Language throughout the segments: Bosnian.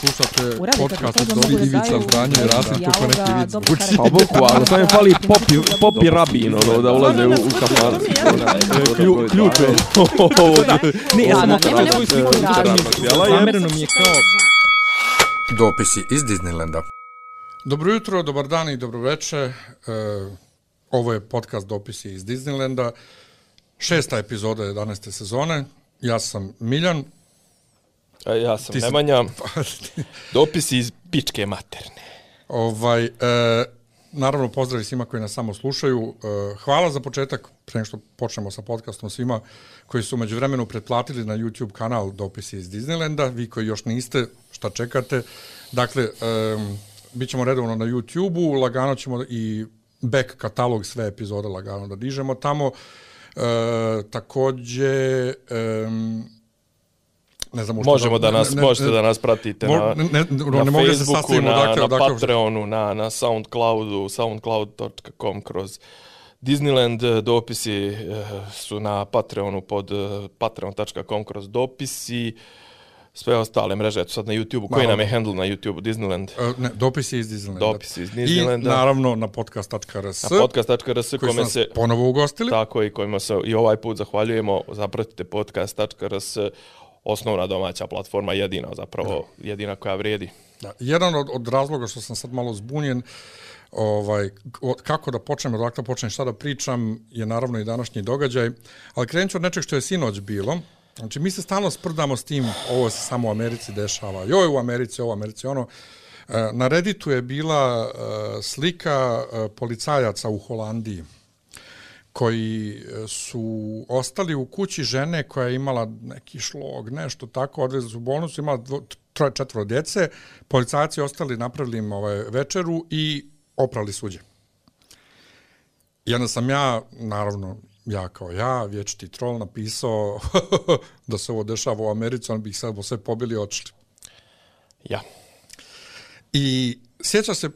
Slušate podcast od da Ivica i dijaloga, Rasim kako neki vic. Uči. Pa boku, ali sam je fali popi, popi rabin, ono, da ulaze u, u kafan. Klju, ključ je. Ne, ja sam svoju sliku radio. Zamereno mi je kao... Dopisi iz Disneylanda. Dobro jutro, dobar dan i dobro veče. E, ovo je podcast Dopisi iz Disneylanda. Šesta epizoda 11. sezone. Ja sam Miljan. A ja sam Ti si- Nemanja. Dopisi iz pičke materne. Ovaj, e, naravno, pozdrav svima koji nas samo slušaju. E, hvala za početak, pre nego što počnemo sa podcastom svima koji su među vremenu pretplatili na YouTube kanal Dopisi iz Disneylanda. Vi koji još niste, šta čekate? Dakle, e, bit ćemo redovno na YouTube-u, lagano ćemo i back katalog sve epizode lagano da dižemo tamo. E, takođe, e, ne znam, Možemo da nas, ne- ne- možete ne- da nas pratite Mo- na, ne- ne- na ne da se Facebooku, sastavimo na, na Patreonu, na, na Soundcloudu, soundcloud.com kroz Disneyland dopisi eh, su na Patreonu pod eh, patreon.com kroz dopisi. Sve ostale mreže, eto sad na YouTube-u. Koji nam je handle na YouTube-u? Disneyland. E, Ne, dopisi iz Disneylanda. Dopisi iz I Disneylanda. naravno na podcast.rs. Na podcast.rs koji kome se ponovo ugostili. tako i kojima se i ovaj put zahvaljujemo. Zapratite podcast.rs osnovna domaća platforma, jedina zapravo, jedina koja vrijedi. Da. Jedan od, od razloga što sam sad malo zbunjen, ovaj, od, kako da počnem, odakle da počnem, šta da pričam, je naravno i današnji događaj. Ali krenut ću od nečeg što je sinoć bilo. Znači, mi se stalno sprdamo s tim, ovo se samo u Americi dešava, joj u Americi, ovo u Americi, ono. E, Na Redditu je bila e, slika e, policajaca u Holandiji koji e, su ostali u kući žene koja je imala neki šlog, nešto tako, odvezli su u bolnicu, imala dvo, troje, četvro djece, policajci ostali, napravili im ovaj večeru i oprali suđe. I onda sam ja, naravno, ja kao ja, vječiti trol, napisao da se ovo dešava u Americi, on bi ih sad sve pobili i odšli. Ja. I sjeća se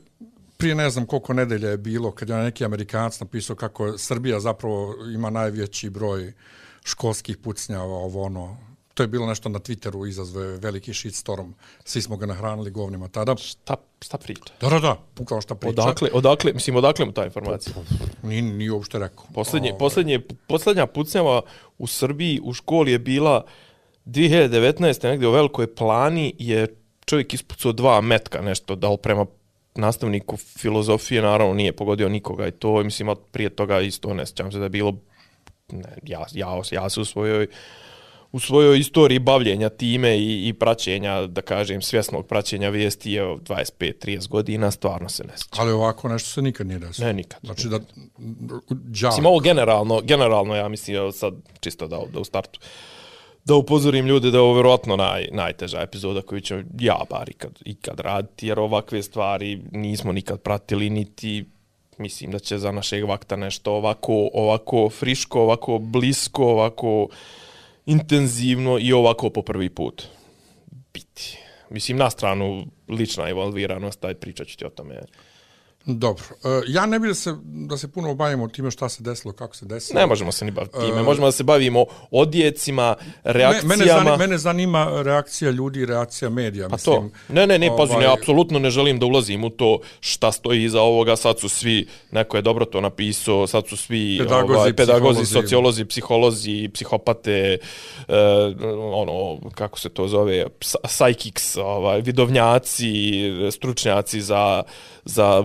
prije ne znam koliko nedelja je bilo kad je neki Amerikanac napisao kako Srbija zapravo ima najveći broj školskih pucnjava, ovo ono. To je bilo nešto na Twitteru izazve veliki shitstorm. Svi smo ga nahranili govnima tada. Šta, šta priča? Da, da, da, bukvalno šta priča. Odakle, odakle, mislim, odakle mu ta informacija? Nije, nije uopšte rekao. Posljednje, Ovaj, posljednje, posljednja pucnjava u Srbiji u školi je bila 2019. negdje u Velikoj plani je čovjek ispucao dva metka nešto, da li prema nastavniku filozofije, naravno nije pogodio nikoga i to, mislim, od prije toga isto ne sjećam se da je bilo, ne, ja, ja, ja se u svojoj u svojoj istoriji bavljenja time i, i praćenja, da kažem, svjesnog praćenja vijesti je 25-30 godina, stvarno se ne sjećam. Ali ovako nešto se nikad nije desilo. Ne, nikad. Znači da... Đak. Mislim, ovo generalno, generalno ja mislim, sad čisto da, da u startu, da upozorim ljude da je ovo vjerojatno naj, najteža epizoda koju ću ja bar ikad, ikad raditi, jer ovakve stvari nismo nikad pratili, niti mislim da će za našeg vakta nešto ovako, ovako friško, ovako blisko, ovako intenzivno i ovako po prvi put biti. Mislim, na stranu lična evolviranost, taj pričat ću ti o tome. Dobro. E, ja ne bih da se, da se puno bavimo time šta se desilo, kako se desilo. Ne možemo se ni baviti time, možemo da se bavimo odjecima, reakcijama. Mene zanima, mene zanima reakcija ljudi i reakcija medija. Pa mislim, to. Ne, ne, ne, pazi, ovaj, ja apsolutno ne želim da ulazim u to šta stoji iza ovoga, sad su svi, neko je dobro to napisao, sad su svi Pedagozi, ovaj, pedagozi, psiholozi. sociolozi, psiholozi, psihopate, e, ono, kako se to zove, ps- psychics, ovaj, vidovnjaci, stručnjaci za, za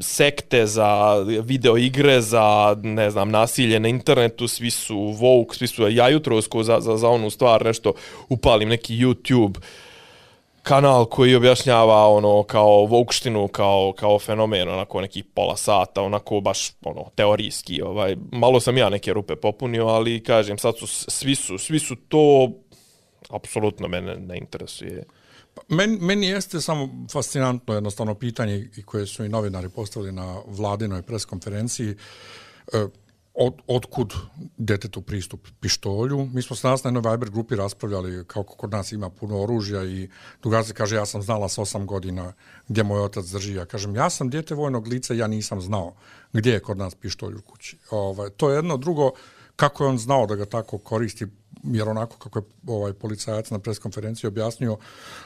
sekte, za video igre, za, ne znam, nasilje na internetu, svi su woke, svi su, ja jutro za, za, za onu stvar nešto upalim neki YouTube, kanal koji objašnjava ono kao vokštinu kao kao fenomen onako neki pola sata onako baš ono teorijski ovaj malo sam ja neke rupe popunio ali kažem sad su svi su svi su to apsolutno mene ne interesuje. Meni, meni jeste samo fascinantno jednostavno pitanje i koje su i novinari postavili na vladinoj preskonferenciji. E, od, otkud detetu pristup pištolju. Mi smo s nas na jednoj Viber grupi raspravljali kako kod nas ima puno oružja i drugar kaže ja sam znala s osam godina gdje moj otac drži. Ja kažem ja sam djete vojnog lica, ja nisam znao gdje je kod nas pištolj u kući. Ovaj, to je jedno. Drugo, kako je on znao da ga tako koristi, jer onako kako je ovaj policajac na preskonferenciji objasnio,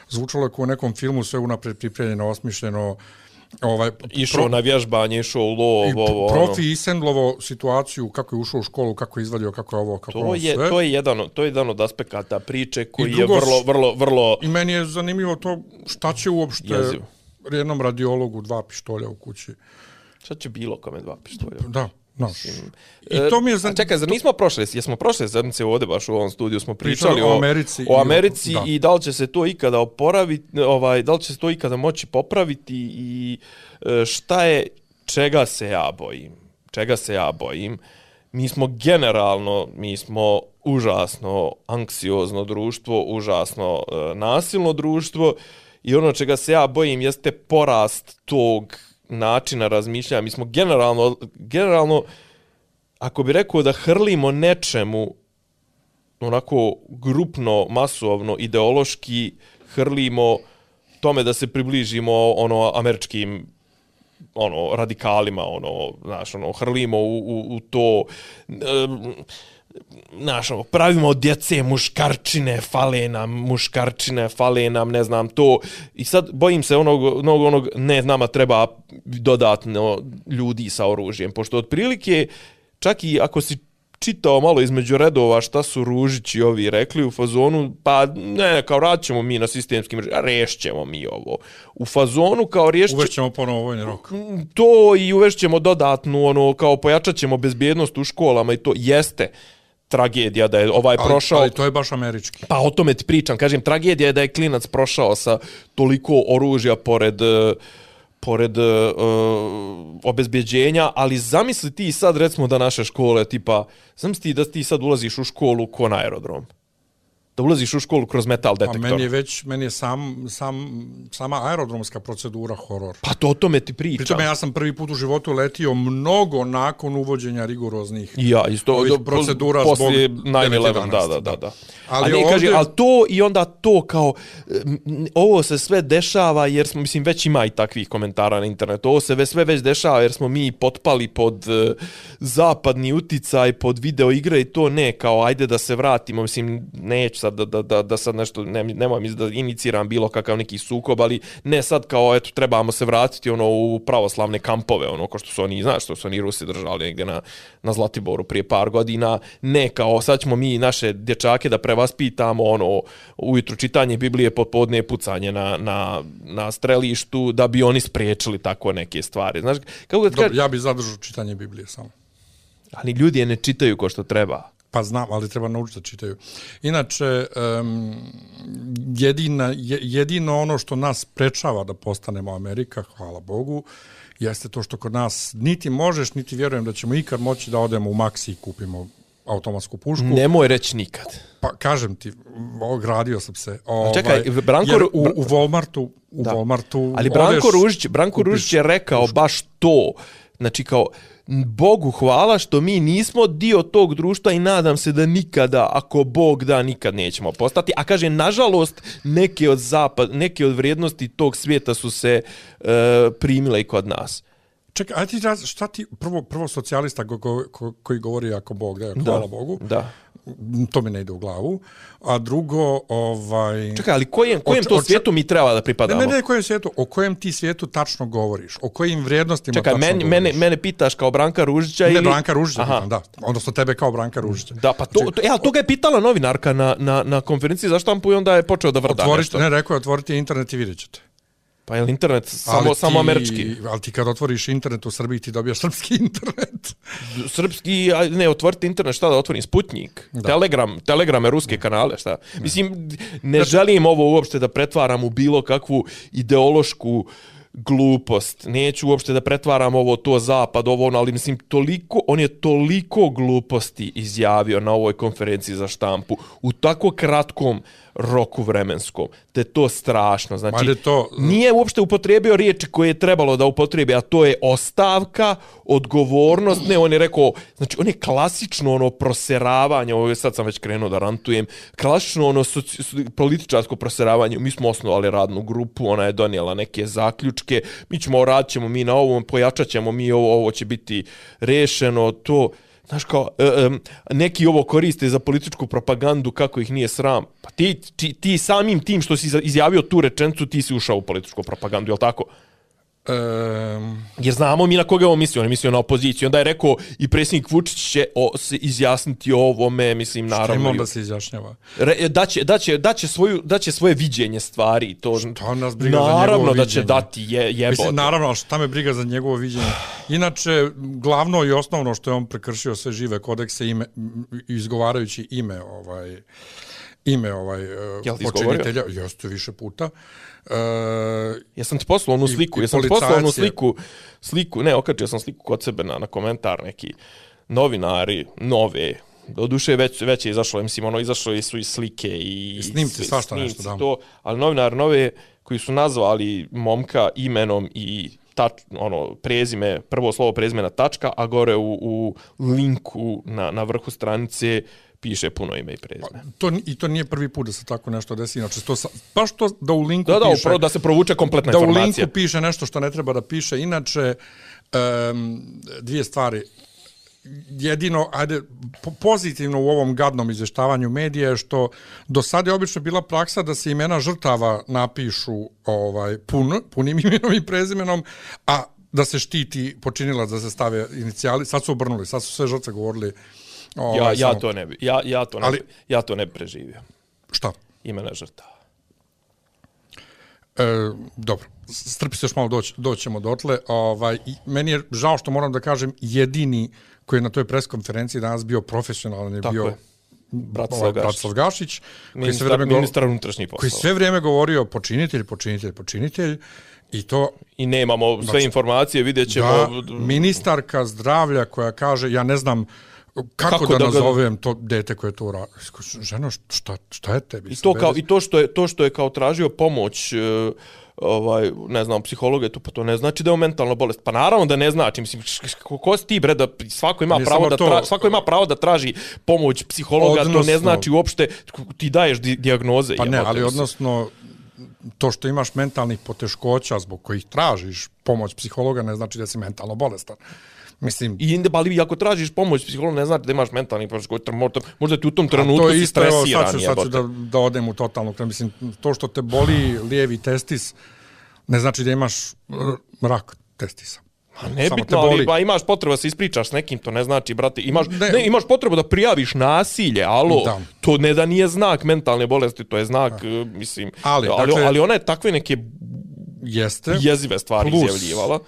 zvučalo je kao u nekom filmu sve unapred pripremljeno, osmišljeno, ovaj, Išao pro, na vježbanje, išao u lov, ovo, ono. profi isendlovo situaciju, kako je ušao u školu, kako je izvadio, kako je ovo, kako To ono je, sve. to je jedan, to je jedan od aspekata priče koji drugo je vrlo, vrlo, vrlo... I meni je zanimljivo to šta će uopšte Jezivo. jednom radiologu dva pištolja u kući. Šta će bilo kome dva pištolja? Da, znaš. I E, to mi je a za... Čekaj, zar nismo prošle, jesmo prošle sedmice ovdje baš u ovom studiju, smo pričali, Pričali o Americi i o o- Americi da. i da li će se to ikada oporaviti, ovaj, da li će se to ikada moći popraviti i e, šta je, čega se ja bojim, čega se ja bojim. Mi smo generalno, mi smo užasno anksiozno društvo, užasno e, nasilno društvo i ono čega se ja bojim jeste porast tog načina razmišljanja. Mi smo generalno, generalno ako bi rekao da hrlimo nečemu onako grupno, masovno, ideološki hrlimo tome da se približimo ono američkim ono radikalima ono znaš ono hrlimo u, u, u to em, znaš, ono, pravimo od djece muškarčine, fale nam muškarčine, fale nam, ne znam, to. I sad bojim se onog, onog, onog ne, nama treba dodatno ljudi sa oružjem, pošto otprilike, čak i ako si čitao malo između redova šta su Ružić i ovi rekli u fazonu, pa ne, kao radit ćemo mi na sistemskim mrežama, rešćemo mi ovo. U fazonu kao riješće, Uvešćemo ponovo vojni rok. to i uvešćemo dodatnu, ono, kao pojačat ćemo bezbjednost u školama i to jeste tragedija da je ovaj Ali, prošao. ali to je baš američki. Pa o tome ti pričam, kažem, tragedija je da je klinac prošao sa toliko oružja pored eh, pored uh, obezbjeđenja, ali zamisli ti sad recimo da naše škole, tipa, zamisli ti da ti sad ulaziš u školu ko na aerodrom. Da ulaziš u školu kroz metal Pa detektor. meni je već, meni je sam, sam, sama aerodromska procedura horor. Pa to o tome ti pričam. Pri tome ja sam prvi put u životu letio mnogo nakon uvođenja rigoroznih ja, isto ovih do- procedura poslije zbog 9/11, da, 9/11, da, da, da. Ali Ali, ovdje- kaže, ali to i onda to kao, ovo se sve dešava jer smo, mislim, već ima i takvih komentara na internetu, ovo se ve- sve već dešava jer smo mi potpali pod uh, zapadni uticaj, pod video igre i to ne, kao ajde da se vratimo, mislim, neću sad da, da, da, da sad nešto, ne, nemoj mi da iniciram bilo kakav neki sukob, ali ne sad kao, eto, trebamo se vratiti ono u pravoslavne kampove, ono ko što su oni, znaš, što su oni Rusi držali negdje na, na Zlatiboru prije par godina, ne kao sad ćemo mi naše dječake da prevaspitamo ono ujutru čitanje Biblije popodne pucanje na, na, na strelištu da bi oni spriječili tako neke stvari. Znaš, kako da Dobro, kažem, ja bi zadržao čitanje Biblije samo. ali ljudi je ne čitaju ko što treba. Pa znam, ali treba naučiti da čitaju. Inače, um, jedina, je, jedino ono što nas prečava da postanemo Amerika, hvala Bogu, jeste to što kod nas niti možeš, niti vjerujem da ćemo ikad moći da odemo u Maxi i kupimo automatsku pušku. Nemoj reći nikad. Pa kažem ti, ogradio sam se. Ovaj, čekaj, Branko jer u, u Walmartu, u Da. Walmartu Ali Branko odeš, Ružić, Branko Ružić je rekao baš to. Znači kao, Bogu hvala što mi nismo dio tog društva i nadam se da nikada, ako Bog da, nikad nećemo postati. A kaže, nažalost, neke od, zapad, neke od vrijednosti tog svijeta su se e, primile i kod nas. Čekaj, ajde ti raz, šta ti, prvo, prvo socijalista go, go, ko, koji govori ako Bog da, hvala da, Bogu, Da. To mi ne ide u glavu, a drugo, ovaj... Čekaj, ali kojem, kojem to svijetu mi treba da Ne, pripadamo? ne, ne, kojem svijetu, o kojem ti svijetu tačno govoriš, o kojim vrijednostima Čekaj, tačno meni, govoriš. mene, mene pitaš kao Branka Ružića Ne, ili... Branka Ružića, Aha. pitam, da. Odnosno tebe kao Branka Ružića. Da, pa to, to, ja, to ga je pitala novinarka na, na, na konferenciji za štampu i onda je počeo da vrda Otvorite, nešto. ne, rekao je, otvorite internet i vidjet ćete. Pa je internet samo, Ali samo ti- američki? Ali ti kad otvoriš internet u Srbiji, ti dobijaš srpski internet. Srpski, ne, otvorite internet, šta da otvorim? Sputnik, Da. Telegram, Telegrame, ruske kanale, šta? Mislim, ne želim ovo uopšte da pretvaram u bilo kakvu ideološku glupost. Neću uopšte da pretvaram ovo to zapad, ovo ono, ali mislim toliko, on je toliko gluposti izjavio na ovoj konferenciji za štampu u tako kratkom roku vremenskom, je to strašno. Znači, je to- nije uopšte upotrijebio riječi koje je trebalo da upotrebi, a to je ostavka, odgovornost, ne, on je rekao, znači, on je klasično ono proseravanje, ovo je sad sam već krenuo da rantujem, klasično ono soci, so- političarsko proseravanje, mi smo osnovali radnu grupu, ona je donijela neke zaključke, mi ćemo, radit ćemo mi na ovom, pojačat ćemo mi ovo, ovo će biti rešeno, to, Znaš kao, e, neki ovo koriste za političku propagandu kako ih nije sram. Pa ti, ti, ti samim tim što si izjavio tu rečenicu, ti si ušao u političku propagandu, je li tako? Um, Jer znamo mi na koga je on mislio, on je mislio na opoziciju. Onda je rekao i predsjednik Vučić će o, se izjasniti o ovome, mislim, Naravno. naravno. onda se izjašnjava. Re, da, će, da, će, da, će svoju, da će svoje viđenje stvari. To, Šta nas briga za naravno njegovo da će viđenje? dati je, jebote. Mislim, naravno, šta me briga za njegovo viđenje. Inače, glavno i osnovno što je on prekršio sve žive kodekse ime, izgovarajući ime ovaj ime ovaj ti počinitelja, jeste više puta. Uh, Jesam ti poslao onu sliku, i jesam ti poslao onu sliku, sliku, ne, okačio sam sliku kod sebe na, na komentar neki novinari, nove, do duše već, već je izašlo, mislim, ono, izašlo i su i slike i, I snimci, sve- svašta snimci, nešto, da. To, ali novinari nove koji su nazvali momka imenom i tač, ono, prezime, prvo slovo prezimena tačka, a gore u, u linku na, na vrhu stranice piše puno ime i prezime. to, ni- I to nije prvi put da se tako nešto desi. Znači, to, sa- baš to da u linku Da, da, piše... upravo da se provuče kompletna da u informacija. linku piše nešto što ne treba da piše. Inače, um, dvije stvari. Jedino, ajde, po- pozitivno u ovom gadnom izvještavanju medija je što do sada je obično bila praksa da se imena žrtava napišu ovaj pun, punim imenom i prezimenom, a da se štiti počinilac da se stave inicijali. Sad su obrnuli, sad su sve žrtve govorili ovaj, Ja, ja samo- to ne bi, ja, ja to ne, Ali- ja to ne bi preživio. Šta? Imena žrtava. E, dobro, strpi se još malo doći, doćemo dotle. Ovaj, meni je žao što moram da kažem jedini koji je na toj preskonferenciji danas bio profesionalan je Tako bio je. Bratislav ovaj, Gašić. Bratislav Gašić, koji sve, Ministar, go, ministar unutrašnjih koji poslova. sve vrijeme govorio počinitelj, počinitelj, počinitelj i to I nemamo sve informacije, vidjet ćemo... da, ministarka zdravlja koja kaže ja ne znam kako, Kako da, da ga- nazovem to dete koje to radi. Ženo, šta, šta je tebi? I to, kao, I to što je, to što je kao tražio pomoć e, ovaj, ne znam, psihologa, to, pa to ne znači da je mentalna bolest. Pa naravno da ne znači. Mislim, ko, si ti, bre, da svako ima, pravo da, tra, svako ima pravo da traži pomoć psihologa, to ne Odnosno- znači uopšte, ti daješ di, dijagnoze. Pa ne, ali odnosno to što imaš mentalnih poteškoća zbog kojih tražiš pomoć psihologa ne znači da si mentalno bolestan. Mislim, I inde, ali ako tražiš pomoć psihologa, ne znači da imaš mentalni poteškoća, možda, možda ti u tom trenutku to je si isto, stresiran. sad ću, sad ću jebote. da, da odem u totalnu krem. Mislim, to što te boli lijevi testis ne znači da imaš r- rak testisa. A Samo nebitno, te ali ba, imaš potrebu da se ispričaš s nekim, to ne znači, brate, imaš, ne, Ne. imaš potrebu da prijaviš nasilje, alo, Da. to ne da nije znak mentalne bolesti, to je znak, e, mislim, Ali, ali, dakle- ali ona je takve neke Jeste. jezive stvari Plus. izjavljivala.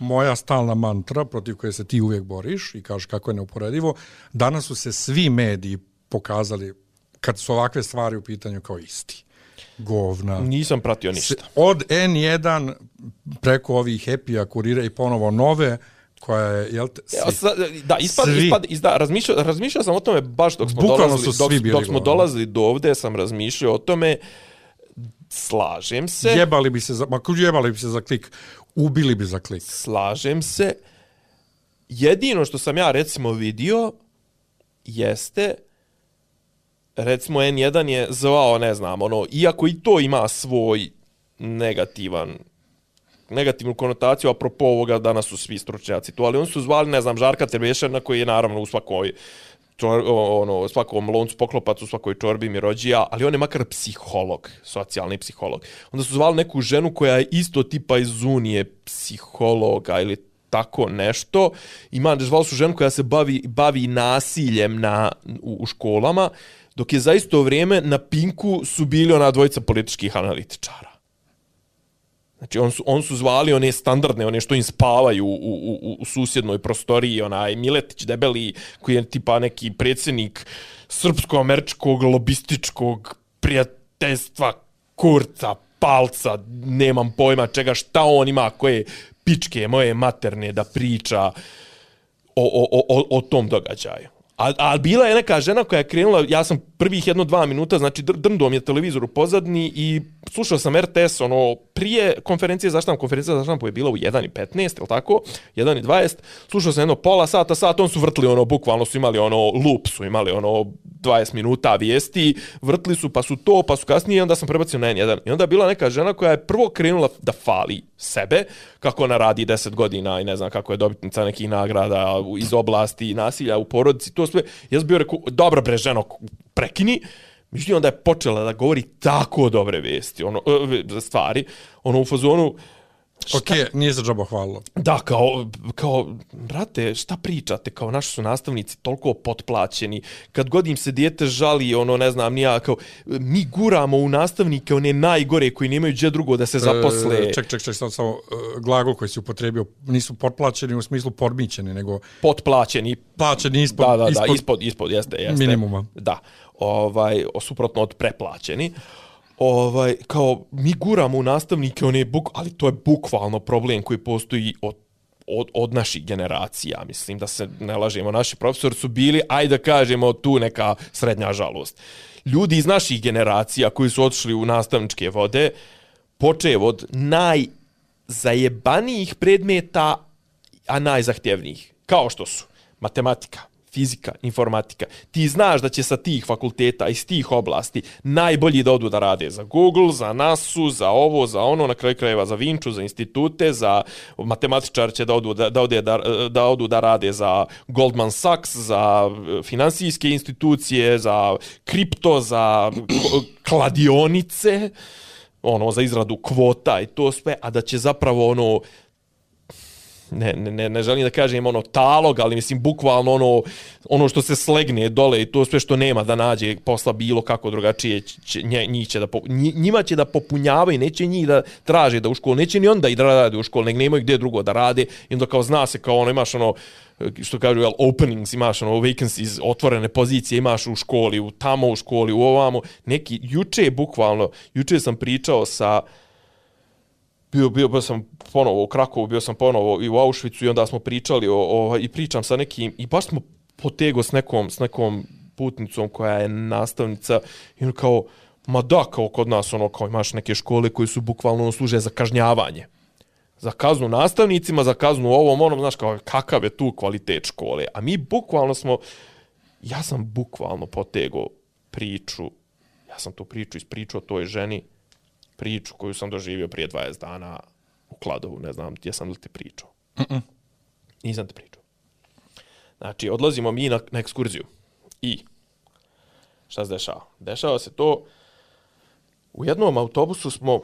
Moja stalna mantra protiv koje se ti uvijek boriš i kažeš kako je neuporedivo, danas su se svi mediji pokazali kad su ovakve stvari u pitanju kao isti. Govna. Nisam pratio ništa. Od N1 preko ovih Happy-a kurira i ponovo nove koja je, jel te, Ja, sa, da, ispad, Svi. ispad, izda, razmišljao, razmišljao sam o tome baš dok smo Bukvalno dolazili, dok, svi dok smo dolazili do ovde, sam razmišljao o tome, slažem se, jebali bi se za, ma jebali bi se za klik, ubili bi za klik. slažem se. Jedino što sam ja recimo vidio jeste recimo N1 je zvao, ne znam, ono, iako i to ima svoj negativan negativnu konotaciju, apropo ovoga danas su svi stručnjaci tu, ali oni su zvali, ne znam, Žarka Terbešana koji je naravno u svakoj čor, ono, svakom loncu poklopac, u svakoj čorbi mi rođija, ali on je makar psiholog, socijalni psiholog. Onda su zvali neku ženu koja je isto tipa iz Unije psihologa ili tako nešto. Ima, zvali su ženu koja se bavi, bavi nasiljem na, u, u školama, dok je za isto vrijeme na Pinku su bili ona dvojica političkih analitičara. Znači, on su, on su zvali one standardne, one što im spavaju u, u, u, susjednoj prostoriji, onaj Miletić debeli, koji je tipa neki predsjednik srpsko-američkog lobističkog prijateljstva kurca, palca, nemam pojma čega, šta on ima, koje pičke moje materne da priča o, o, o, o, o tom događaju. A, a bila je neka žena koja je krenula, ja sam prvih jedno dva minuta, znači dr drndom je televizor u pozadni i slušao sam RTS, ono, prije konferencije za štamp, konferencija za štampu je bila u 1.15, ili tako? 1.20, slušao sam jedno pola sata, sat, on su vrtli, ono, bukvalno su imali, ono, loop su imali, ono, 20 minuta vijesti, vrtli su, pa su to, pa su kasnije, i onda sam prebacio na N1. I onda je bila neka žena koja je prvo krenula da fali sebe, kako ona radi 10 godina i ne znam kako je dobitnica nekih nagrada iz oblasti nasilja u porodici, to sve. Ja sam bio rekao, dobro bre ženo, prekini. Međutim, onda je počela da govori tako dobre vesti, ono, e, stvari, ono u fazonu, Šta? Ok, nije za džaba hvalilo. Da, kao, kao, brate, šta pričate, kao naši su nastavnici toliko potplaćeni, kad god im se dijete žali, ono, ne znam, nija, kao, mi guramo u nastavnike one najgore koji nemaju gdje drugo da se e, zaposle. E, ček, ček, ček, samo, samo uh, glagol koji si upotrebio, nisu potplaćeni u smislu podmićeni, nego... Potplaćeni. Plaćeni ispod, da, da, da, ispod, ispod, ispod, jeste, jeste. Minimuma. Da, ovaj, suprotno od preplaćeni ovaj, kao, mi guramo u nastavnike, one buk, ali to je bukvalno problem koji postoji od, od, od naših generacija. Mislim da se ne lažemo, naši profesori su bili, ajde da kažemo, tu neka srednja žalost. Ljudi iz naših generacija koji su otišli u nastavničke vode, počeo od najzajebanijih predmeta, a najzahtjevnijih, kao što su matematika, fizika, informatika, ti znaš da će sa tih fakulteta iz tih oblasti najbolji da odu da rade za Google, za NASU, za ovo, za ono, na kraju krajeva za Vinču, za institute, za matematičar će da odu da, da, ode, da, da odu da rade za Goldman Sachs, za e, finansijske institucije, za kripto, za kladionice, ono, za izradu kvota i to sve, a da će zapravo ono ne, ne, ne želim da kažem ono talog, ali mislim bukvalno ono, ono što se slegne dole i to sve što nema da nađe posla bilo kako drugačije, će, njih će da, njima će da popunjavaju, neće njih da traže da u školu, neće ni onda i da rade u školu, nek nemaju gdje drugo da rade i onda kao zna se kao ono imaš ono, što kažu, jel, openings, imaš ono, vacancies, otvorene pozicije, imaš u školi, u tamo u školi, u ovamo, neki, juče bukvalno, juče sam pričao sa, bio, bio, bio sam ponovo u Krakovu, bio sam ponovo i u Auschwitzu i onda smo pričali o, o, i pričam sa nekim, i baš smo potego s nekom, s nekom putnicom koja je nastavnica i ono kao, ma da, kao kod nas, ono, kao imaš neke škole koje su bukvalno ono, služe za kažnjavanje. Za kaznu nastavnicima, za kaznu ovom, onom, znaš, kao, kakav je tu kvalitet škole. A mi bukvalno smo, ja sam bukvalno potego priču, ja sam tu priču ispričao toj ženi, priču koju sam doživio prije 20 dana u Kladovu, ne znam, gdje sam li ti pričao. Mm -mm. Nisam ti pričao. Znači, odlazimo mi na, na ekskurziju. I, šta se dešava? Dešava se to, u jednom autobusu smo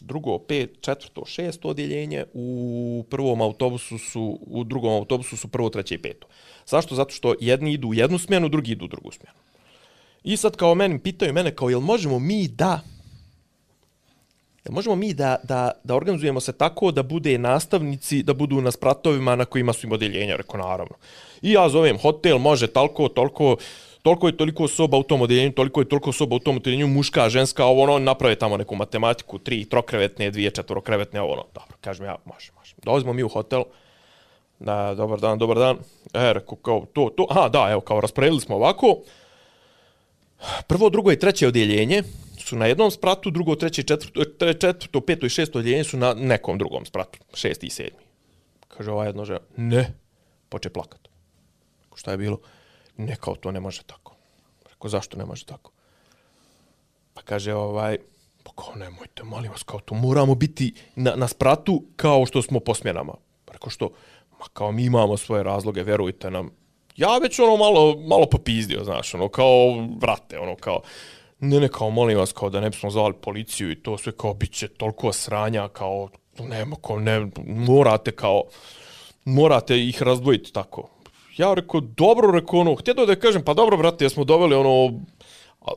drugo, pet, četvrto, šesto odjeljenje, u prvom autobusu su, u drugom autobusu su prvo, treće i peto. Zašto? Zato što jedni idu u jednu smjenu, drugi idu u drugu smjenu. I sad kao meni, pitaju mene kao, jel možemo mi da E, možemo mi da, da, da organizujemo se tako da bude nastavnici, da budu na spratovima na kojima su im odeljenja, reko naravno. I ja zovem hotel, može talko, toliko, toliko je toliko soba u tom odeljenju, toliko je toliko soba u tom odeljenju, muška, ženska, ovo ono, naprave tamo neku matematiku, tri trokrevetne, dvije četvorokrevetne, ovo ono, dobro, kažem ja, može, može. Dolazimo mi u hotel, da, dobar dan, dobar dan, e, reko, kao, to, to, aha, da, evo, kao, rasporedili smo ovako, prvo, drugo i treće odjeljenje, su na jednom spratu, drugo, treće, četvrto, četvrto, peto i šesto odjeljenje su na nekom drugom spratu, šesti i sedmi. Kaže ova jedna žena, ne, poče plakat. Šta je bilo? Ne, kao to ne može tako. Rekao, zašto ne može tako? Pa kaže ovaj, pa kao nemojte, molim vas, kao to moramo biti na, na spratu kao što smo po smjenama. Rekao što, ma kao mi imamo svoje razloge, verujte nam. Ja već ono malo, malo popizdio, znaš, ono kao vrate, ono kao, ne, ne, kao molim vas, kao da ne bismo zvali policiju i to sve kao bit će toliko sranja, kao nema, kao ne, morate kao, morate ih razdvojiti tako. Ja rekao, dobro, rekao, ono, htjedo da kažem, pa dobro, brate, jesmo doveli, ono,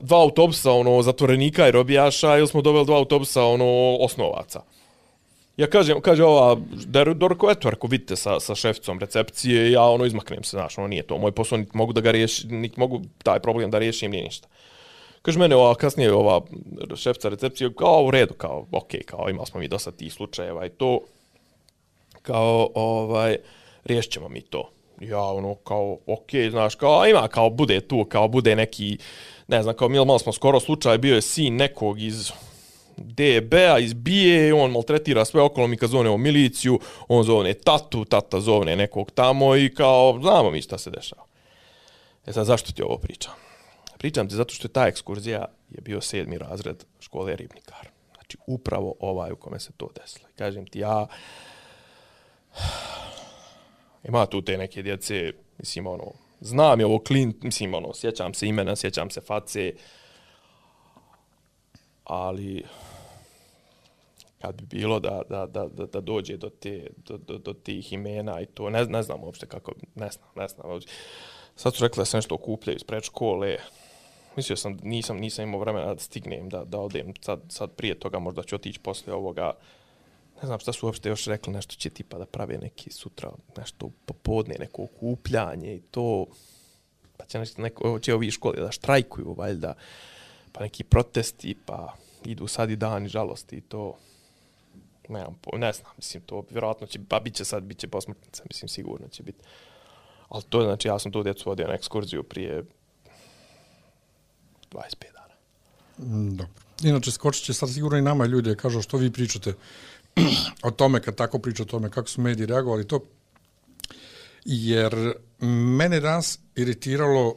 dva autobusa, ono, zatvorenika i robijaša, ili smo doveli dva autobusa, ono, osnovaca. Ja kažem, kaže ova, da je Dorko, eto, ako vidite sa, sa šeficom recepcije, ja, ono, izmaknem se, znaš, ono, nije to moj posao, niti mogu da ga riješim, niti mogu taj problem da riješim, nije ništa. Kaže mene ova kasnije ova šefca recepcije kao u redu kao ok kao imali smo mi dosta tih slučajeva i to kao ovaj riješćemo mi to. ja ono kao, ok, znaš, kao ima, kao bude tu, kao bude neki, ne znam, kao mi malo smo skoro slučaj, bio je sin nekog iz DB-a, iz BIE, on maltretira sve okolo, mi kad zovne u miliciju, on zovne tatu, tata zovne nekog tamo i kao, znamo mi šta se dešava. E sad, zašto ti ovo pričam? Pričam ti zato što je ta ekskurzija je bio sedmi razred škole Ribnikar. Znači, upravo ovaj u kome se to desilo. I kažem ti, ja, ima tu te neke djece, mislim, ono, znam je ovo klin, mislim, ono, sjećam se imena, sjećam se face, ali kad bi bilo da, da, da, da, da dođe do, te, do, do, do tih imena i to, ne, ne znam uopšte kako, ne znam, ne znam uopšte. Sad su rekli da se nešto okupljaju iz predškole, mislio sam, nisam, nisam imao vremena da stignem, da, da odem sad, sad prije toga, možda ću otići posle ovoga, ne znam šta su uopšte još rekli, nešto će tipa da prave neki sutra, nešto popodne, neko okupljanje i to, pa će, nešto, neko, će ovi školi da štrajkuju, valjda, pa neki protesti, pa idu sad i dani žalosti i to, ne znam, ne znam, mislim, to vjerojatno će, pa bit će sad, bit će posmrtnica, mislim, sigurno će biti. Ali to je, znači, ja sam tu djecu vodio na ekskurziju prije 25 dana. Mm, dobro. Inače, skočit će sad sigurno i nama ljudi kažu što vi pričate o tome, kad tako priča o tome, kako su mediji reagovali to. Jer mene danas iritiralo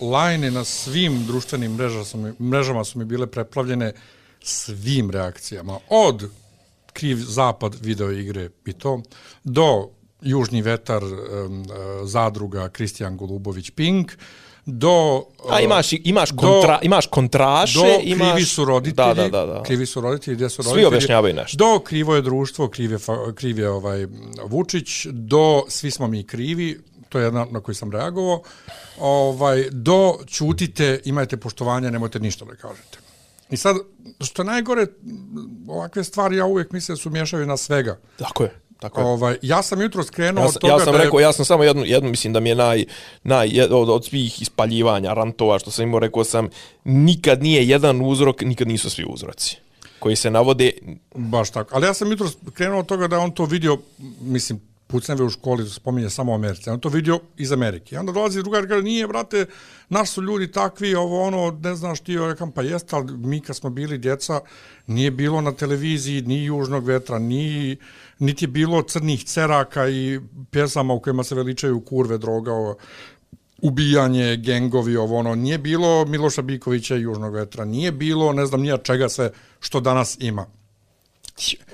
lajne na svim društvenim mrežama su mi, mrežama su mi bile preplavljene svim reakcijama. Od kriv zapad video igre i to, do južni vetar e, zadruga Kristijan Golubović Pink, do A imaš imaš kontra, do, imaš kontraše, do imaš krivi su roditelji, Da, da, da, da. krivi su roditelji, gdje su Svi roditelji. objašnjavaju nešto. Do krivo je društvo, kriv je, fa- kriv je ovaj Vučić, do svi smo mi krivi, to je jedna na koju sam reagovao, ovaj, do čutite, imajte poštovanja, nemojte ništa da kažete. I sad, što najgore, ovakve stvari ja uvijek mislim da su miješaju na svega. Tako je. Tako je. Ovaj, ja sam jutro skrenuo Ja, od sam- toga ja sam da je- rekao, ja sam samo jednu, jednu mislim da mi je naj, naj od, od svih ispaljivanja, rantova, što sam imao, rekao sam, nikad nije jedan uzrok, nikad nisu svi uzroci koji se navode, Baš tako. Ali ja sam jutro krenuo od toga da je on to vidio, mislim, pucneve u školi, spominje samo Americe, on to vidio iz Amerike. I onda dolazi drugar i kaže, nije, brate, naš su ljudi takvi, ovo ono, ne znaš ti, ja rekam, pa jeste, ali mi kad smo bili djeca, nije bilo na televiziji ni južnog vetra, ni, niti je bilo crnih ceraka i pjesama u kojima se veličaju kurve, droga, ovo, ubijanje, gengovi, ovo ono, nije bilo Miloša Bikovića i Južnog vetra, nije bilo, ne znam, nija čega sve što danas ima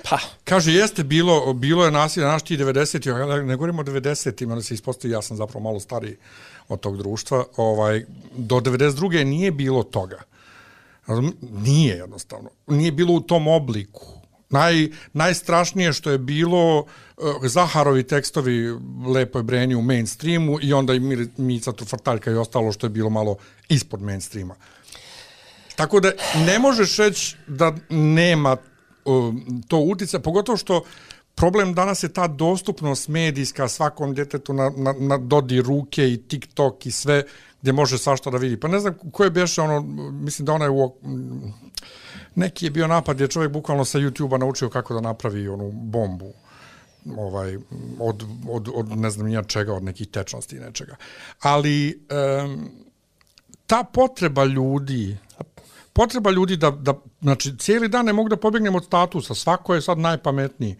pa, Kaže, jeste bilo, bilo je nasilje, naš ti 90 ja ne govorimo o 90-ima, da se ispostavi, ja sam zapravo malo stariji od tog društva, ovaj, do 92. nije bilo toga. Nije jednostavno. Nije bilo u tom obliku. Naj, najstrašnije što je bilo uh, Zaharovi tekstovi lepo je breni u mainstreamu i onda i Mir- Mica Trufartaljka i ostalo što je bilo malo ispod mainstreama. Tako da ne možeš reći da nema Um, to utica, pogotovo što problem danas je ta dostupnost medijska svakom djetetu na, na, na dodi ruke i TikTok i sve gdje može svašta da vidi. Pa ne znam ko je beše ono, mislim da ona je u, neki je bio napad gdje čovjek bukvalno sa YouTube-a naučio kako da napravi onu bombu ovaj od, od, od ne znam nija čega, od nekih tečnosti i nečega. Ali um, ta potreba ljudi potreba ljudi da, da znači, cijeli dan ne mogu da pobjegnem od statusa, svako je sad najpametniji.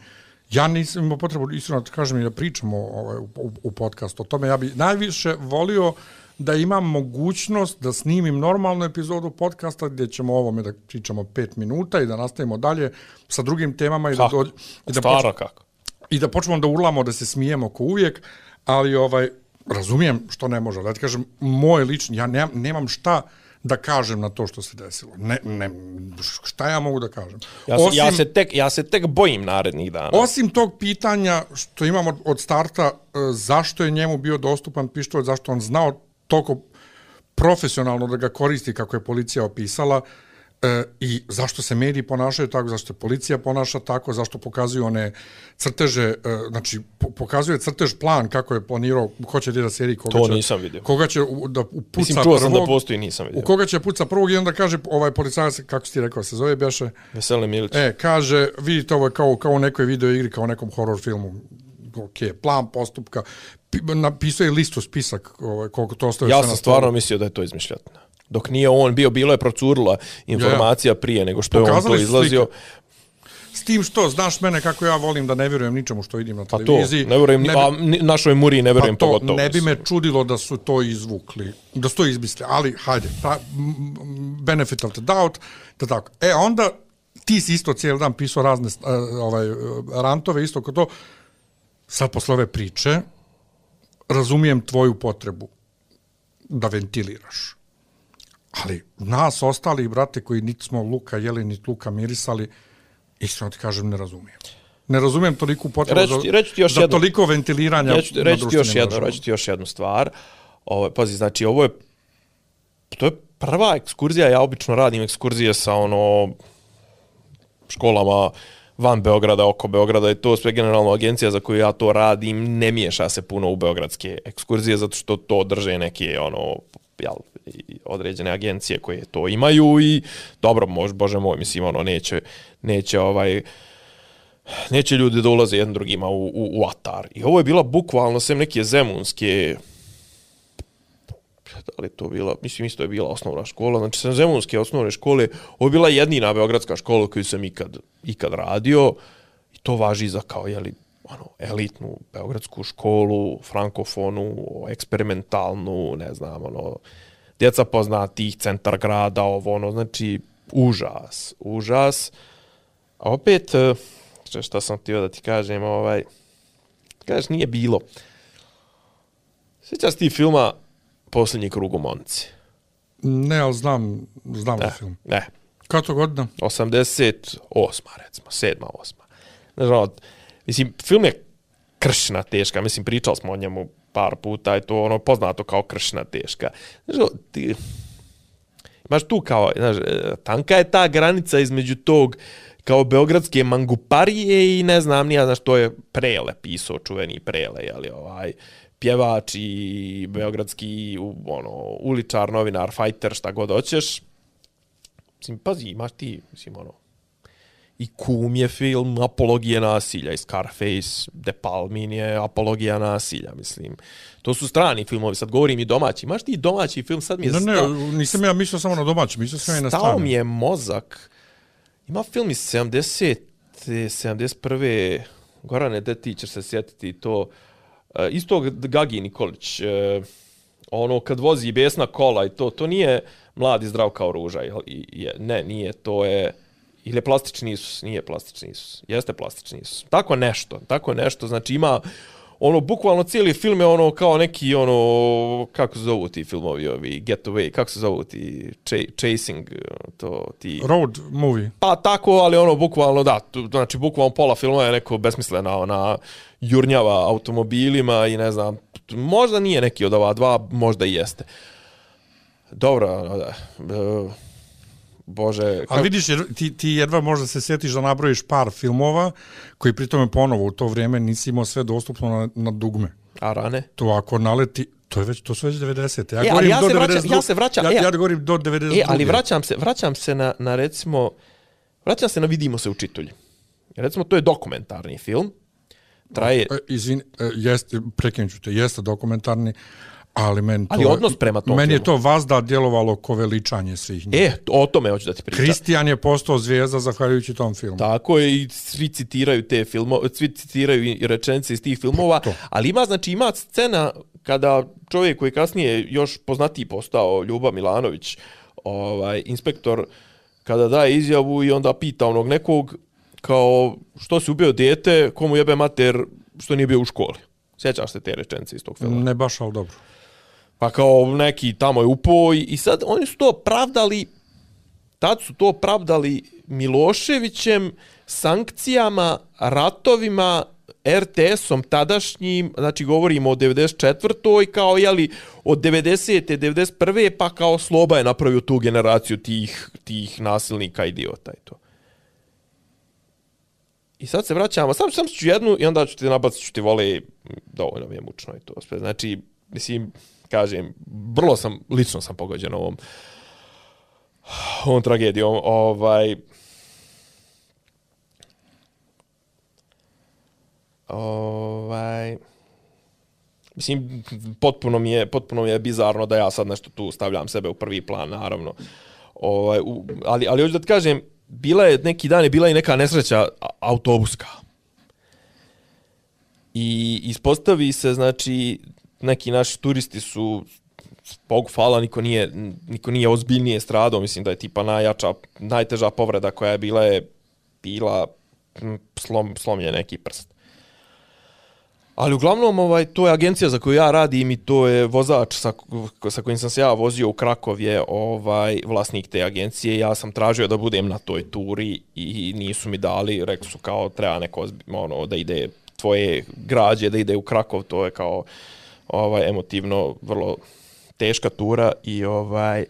Ja nisam imao potrebu, iskreno da kažem i da pričamo ovaj, u, u, u podcastu o tome. Ja bi najviše volio da imam mogućnost da snimim normalnu epizodu podcasta gdje ćemo o ovome da pričamo pet minuta i da nastavimo dalje sa drugim temama i da, Kako? dođe, i da stvarno počnemo- kako. i da počnemo da urlamo, da se smijemo ko uvijek, ali ovaj razumijem što ne može. Da ti kažem, moj lični, ja nemam, nemam šta da kažem na to što se desilo. Ne, ne, šta ja mogu da kažem? Ja, se, ja, se tek, ja se tek bojim narednih dana. Osim tog pitanja što imamo od, starta, e, zašto je njemu bio dostupan pištolj, zašto on znao toliko profesionalno da ga koristi kako je policija opisala e, i zašto se mediji ponašaju tako, zašto se policija ponaša tako, zašto pokazuju one crteže, e, znači po, pokazuje crtež plan kako je planirao, ko će da seri, koga To će, nisam vidio. koga će u- da puca Mislim, čuo sam da prvog, postoji, nisam vidio. u koga će puca prvog i onda kaže ovaj policajac, kako si ti rekao, se zove Beše, Veselin Milić. E, kaže, vidite, ovo je kao, kao u nekoj video igri, kao u nekom horror filmu. Ok, plan postupka, pi- napisao je listu spisak ovaj, koliko to ostaje Ja sam stvarno mislio da je to izmišljotno. Dok nije on bio, bilo je procurila informacija prije nego što je on to Pokazali izlazio. S tim što, znaš mene kako ja volim da ne vjerujem ničemu što vidim na Pa to, televiziji. ne vjerujem, ni, bi- a našoj Muri ne vjerujem pa to pogotovo. ne bi me čudilo da su to izvukli, da su to izmislili, ali hajde, pa, benefit of the doubt, da tako. E, onda ti si isto cijeli dan pisao razne uh, ovaj, rantove, isto kao to, sad posle ove priče, razumijem tvoju potrebu da ventiliraš. Ali nas ostali, brate, koji niti smo luka jeli, niti luka mirisali, iskreno ti kažem, ne razumijem. Ne razumijem toliku potrebu Reći ti- reći ti još za jedno. toliko ventiliranja na reći ti još mrežama. reći ti još jednu stvar. Ovo, pazi, znači, ovo je, to je prva ekskurzija, ja obično radim ekskurzije sa ono, školama van Beograda, oko Beograda i to sve generalno agencija za koju ja to radim ne miješa se puno u beogradske ekskurzije zato što to drže neke ono jel, određene agencije koje to imaju i dobro, mož, bože moj, mislim, ono, neće, neće ovaj, neće ljudi da ulaze jedan drugima u, u, u atar. I ovo je bila bukvalno sem neke zemunske da li to bila, mislim isto je bila osnovna škola, znači sam zemunske osnovne škole, ovo je bila jedina beogradska škola koju sam ikad, ikad radio i to važi za kao, jeli, ono, elitnu beogradsku školu, frankofonu, eksperimentalnu, ne znam, ono, djeca poznatih, centar grada, ovo, ono, znači, užas, užas. A opet, što- šta sam htio da ti kažem, ovaj, kažeš, nije bilo. Sjećaš ti filma Posljednji krug u Monci? Ne, ali znam, znam Ne, film. ne. Kada to godina? 88. recimo, 7. 8. Znaš, ono, mislim, film je kršna teška, mislim, pričali smo o njemu par puta i to ono poznato kao kršna teška. Znaš, ti, imaš tu kao, znaš, e, tanka je ta granica između tog kao beogradske manguparije i ne znam, nija, znaš, to je Prele pisao, čuveni Prele, jeli, ovaj, pjevač i beogradski ono, uličar, novinar, fajter, šta god hoćeš. Mislim, pazi, imaš ti, mislim, ono, i Kum je film apologije nasilja i Scarface, De Palmin je apologija nasilja, mislim. To su strani filmovi, sad govorim i domaći. Imaš ti domaći film, sad mi je Ne, ne, stao, nisam ja mislio samo na domaći, mislio sam i na stao strane. mi je mozak. Ima film iz 70. 71. Gorane, de ti ćeš se sjetiti to. E, isto Gagi Nikolić. E, ono kad vozi besna kola i to, to nije mladi zdrav kao ruža. I, je, ne, nije, to je... Ili je plastični Isus? Nije plastični Isus. Jeste plastični Isus. Tako nešto, tako nešto. Znači ima ono, bukvalno cijeli film je ono kao neki, ono, kako se zovu ti filmovi, ovi, Get Away, kako se zovu ti, ch Chasing, to ti... Road movie. Pa tako, ali ono, bukvalno, da, tu, znači, bukvalno pola filma je neko besmislena, ona, jurnjava automobilima i ne znam, možda nije neki od ova dva, možda i jeste. Dobro, ono, da, Bože, Ali vidiš, jer ti, ti jedva možda se sjetiš da nabrojiš par filmova koji pritome ponovo u to vrijeme nisi imao sve dostupno na, na dugme. a rane? To ako naleti, to je već, to su već 90. Ja E, govorim ja do se vraćam- 92. ja se vraćam- ja, e, ja govorim do 92. E, ali vraćam se, vraćam se na, na recimo, vraćam se na Vidimo se učitelji. Recimo, to je dokumentarni film. Traje, E, izvini, e, jeste, prekinuću te, jeste dokumentarni, ali meni to... Ali odnos prema tom Meni je to vazda djelovalo ko veličanje svih njih. e, o tome hoću da ti pričam. Kristijan je postao zvijezda zahvaljujući tom filmu. Tako je i svi citiraju te filmo, svi citiraju i rečenice iz tih filmova, To. ali ima znači ima scena kada čovjek koji je kasnije još poznatiji postao Ljuba Milanović, ovaj inspektor kada daje izjavu i onda pita onog nekog kao što si ubio dijete, komu jebe mater što nije bio u školi. Sjećaš se te rečenice iz tog filma? Ne baš, ali dobro. Pa kao neki tamo je upoj i sad oni su to pravdali tad su to pravdali Miloševićem, sankcijama, ratovima, RTS-om tadašnjim, znači govorimo o 94. kao jeli od 90. 91. pa kao Sloba je napravio tu generaciju tih, tih nasilnika idiota i to. I sad se vraćamo, sam, sam ću jednu i onda ću ti nabacit ću ti vole, dovoljno mi je mučno i to sve. Znači, mislim, kažem, vrlo sam, lično sam pogođen ovom, ovom tragedijom. Ovaj, ovaj, Mislim, potpuno mi, je, potpuno mi je bizarno da ja sad nešto tu stavljam sebe u prvi plan, naravno. Ovaj, u, ali, ali hoću da ti kažem, bila je neki dan je bila i neka nesreća autobuska. I ispostavi se, znači, neki naši turisti su Bogu hvala, niko nije, niko nije ozbiljnije stradao, mislim da je tipa najjača, najteža povreda koja je bila je bila slom, slomljen neki prst. Ali uglavnom ovaj to je agencija za koju ja radim i to je vozač sa, sa kojim sam se ja vozio u Krakov je ovaj vlasnik te agencije. Ja sam tražio da budem na toj turi i nisu mi dali, rekli su kao treba neko ono da ide tvoje građe da ide u Krakov, to je kao ovaj emotivno vrlo teška tura i ovaj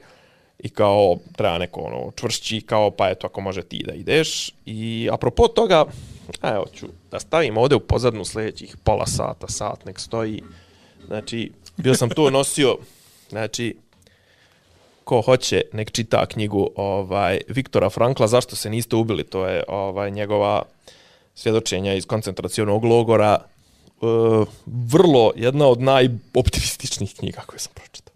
i kao treba neko ono čvršći kao pa eto ako može ti da ideš. I apropo toga a evo ću da stavim ovde u pozadnu sljedećih pola sata, sat nek stoji. Znači bio sam tu nosio znači ko hoće nek čita knjigu ovaj Viktora Frankla zašto se niste ubili? To je ovaj njegova svjedočenja iz koncentracionog logora e, vrlo jedna od najoptimističnijih knjiga koje sam pročitao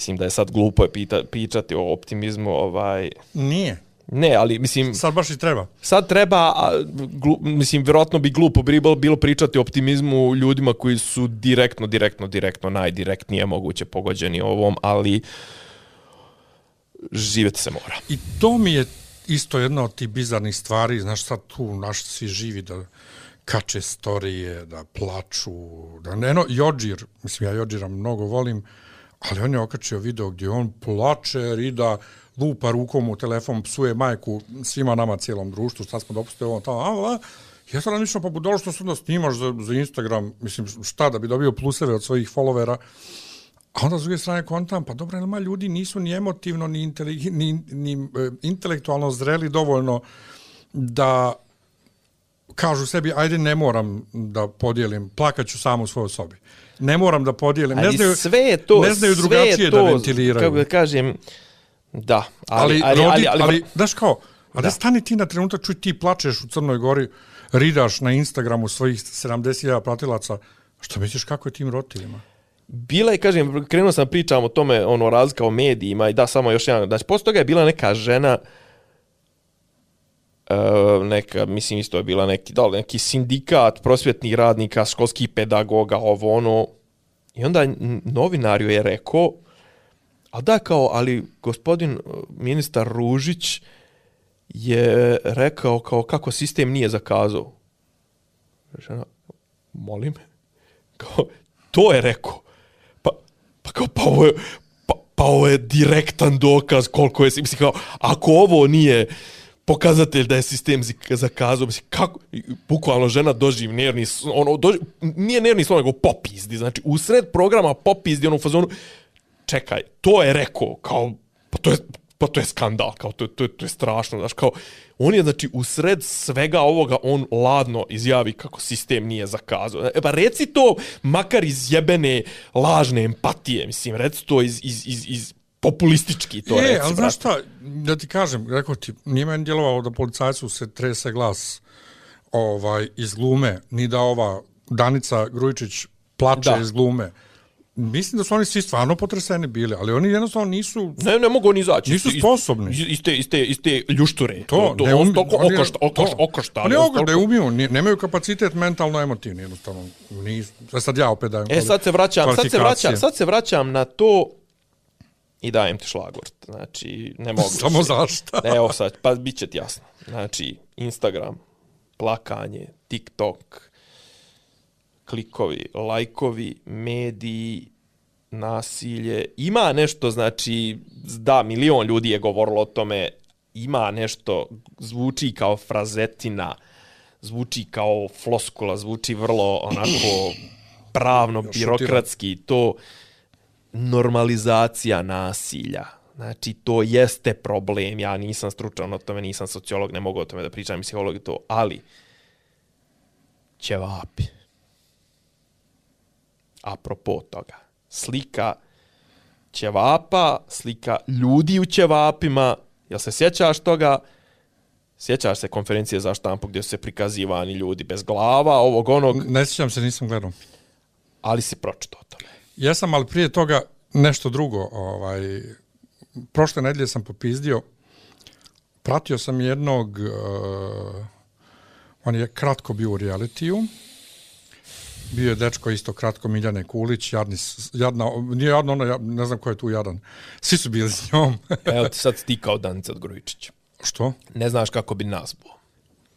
mislim da je sad glupo je pita, pričati o optimizmu, ovaj Nije. ne, ali mislim Sad baš i treba. sad treba a, glu, mislim vjerojatno bi glupo bilo bilo pričati o optimizmu ljudima koji su direktno direktno direktno najdirektnije moguće pogođeni ovom, ali živjeti se mora. I to mi je isto jedna od tih bizarnih stvari, znaš sad tu naš svi živi da kače storije, da plaču, da ne, no, Jođir, mislim ja Jođira mnogo volim, ali on je okačio video gdje on plače, rida, lupa rukom u telefon, psuje majku svima nama cijelom društvu, šta smo dopustili ovo tamo, a, a, ja sam namišljao, pa budalo što se onda snimaš za, za Instagram, mislim, šta, da bi dobio pluseve od svojih followera, A onda s druge strane kontam, pa dobro, nema ljudi nisu ni emotivno, ni, ni, ni e, intelektualno zreli dovoljno da kažu sebi, ajde ne moram da podijelim, plakaću sam u svojoj sobi. Ne moram da podijelim. Ne Ali znaju, sve je to, ne znaju sve drugačije je to, da ventiliraju. Kako da kažem, da, ali, ali, ali, ali, ali, ali, znaš kao, a da. stani ti na trenutak, čuj ti plačeš u Crnoj Gori, ridaš na Instagramu svojih 70.000 pratilaca, što misliš kako je tim roditeljima? bila je, kažem, krenuo sam pričam o tome, ono, razlika o medijima i da, samo još jedan, znači, posle toga je bila neka žena, uh, Eh, neka, mislim, isto je bila neki, da li, neki sindikat prosvjetnih radnika, školskih pedagoga, ovo, ono, i onda n- novinar je rekao, a da, kao, ali gospodin eh, ministar Ružić je rekao kao kako sistem nije zakazao. Žena, molim, kao, to je rekao. Pa, pa kao, pa ovo je, pa, pa ovo je direktan dokaz koliko je, mislim kao, ako ovo nije pokazatelj da je sistem zik- zakazao, mislim, kako, bukvalno žena doživ nervni, ono, doživ, nije nervni slon, nego popizdi, znači, usred programa popizdi, ono, u fazonu, čekaj, to je rekao, kao, pa to je, pa to je skandal, kao, to, je- to, je, to je strašno, znaš, kao, on je, znači, usred svega ovoga, on ladno izjavi kako sistem nije zakazao. E, pa reci to, makar iz jebene, lažne empatije, mislim, reci to iz, iz, iz, iz populistički, to e, reci, ali brate. znaš šta, da ti kažem, rekao ti, nije meni djelovalo da policajcu se trese glas ovaj, iz glume, ni da ova Danica Grujičić plače Da. iz glume. Mislim da su oni svi stvarno potreseni bili, ali oni jednostavno nisu... Ne, ne mogu oni izaći. Nisu sposobni. Iz, iz, te, iz, te, iz te ljušture. To, to, ne on umi- toliko oni- okošta, okošta, to. okošta. Oni on okošta, ne umiju, nemaju kapacitet mentalno-emotivni, jednostavno. Nisu. Sve sad ja opet dajem E, sad se vraćam, sad se vraćam, sad se vraćam na to i dajem ti šlagvort. Znači, ne mogu. Samo više. zašta? Evo sad, pa bit će ti jasno. Znači, Instagram, plakanje, TikTok, klikovi, lajkovi, mediji, nasilje. Ima nešto, znači, da, milion ljudi je govorilo o tome, ima nešto, zvuči kao frazetina, zvuči kao floskula, zvuči vrlo onako pravno, birokratski, to normalizacija nasilja. Znači, to jeste problem. Ja nisam stručan o tome, nisam sociolog, ne mogu o tome da pričam, psiholog i to, ali ćevapi. Apropo toga, slika ćevapa, slika ljudi u ćevapima, jel se sjećaš toga? Sjećaš se konferencije za štampu gdje su se prikazivani ljudi bez glava, ovog onog, Ne sjećam se, nisam gledao. ali si pročitao o tome. Jesam, ali prije toga nešto drugo. Ovaj, prošle nedelje sam popizdio, pratio sam jednog, uh, on je kratko bio u realitiju, bio je dečko isto kratko Miljane Kulić, jadni, jadna, nije jadno, ona, ne znam ko je tu jadan. Svi su bili s njom. Evo ti sad ti kao Danica Grujičić. Što? Ne znaš kako bi nazvao.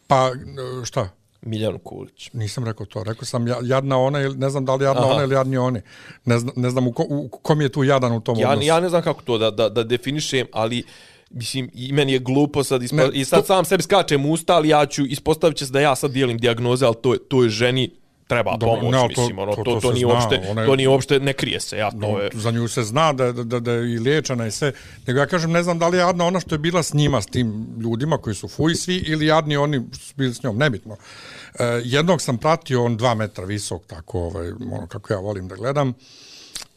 Pa, uh, šta? Miljanu Kulić. Nisam rekao to. Rekao sam ja- jadna ona, ili ne znam da li jadna Aha. ona ili jadni oni. Ne znam, ne znam u, ko, u kom je tu jadan u tom Ja, odnosu. ja ne znam kako to da, da, da definišem, ali mislim, i meni je glupo sad, ispo, Ne, i sad to- sam sebi skačem usta, ali ja ću, ispostavit će se da ja sad dijelim dijagnoze, ali to, je- to je ženi treba Dobro, pomoć, ne, to- mislim, ono, to- to, to to, nije zna, uopšte, ona je- to nije uopšte, ne krije se, ja, to No, je... za nju se zna da, da, da, da je i liječena i sve. Nego ja kažem, ne znam da li je jadna ona što je bila s njima, s tim ljudima koji su fuj svi, ili jadni oni što su bili s njom, nebitno. E, jednog sam pratio, on dva metra visok, tako, ovaj, ono kako ja volim da gledam.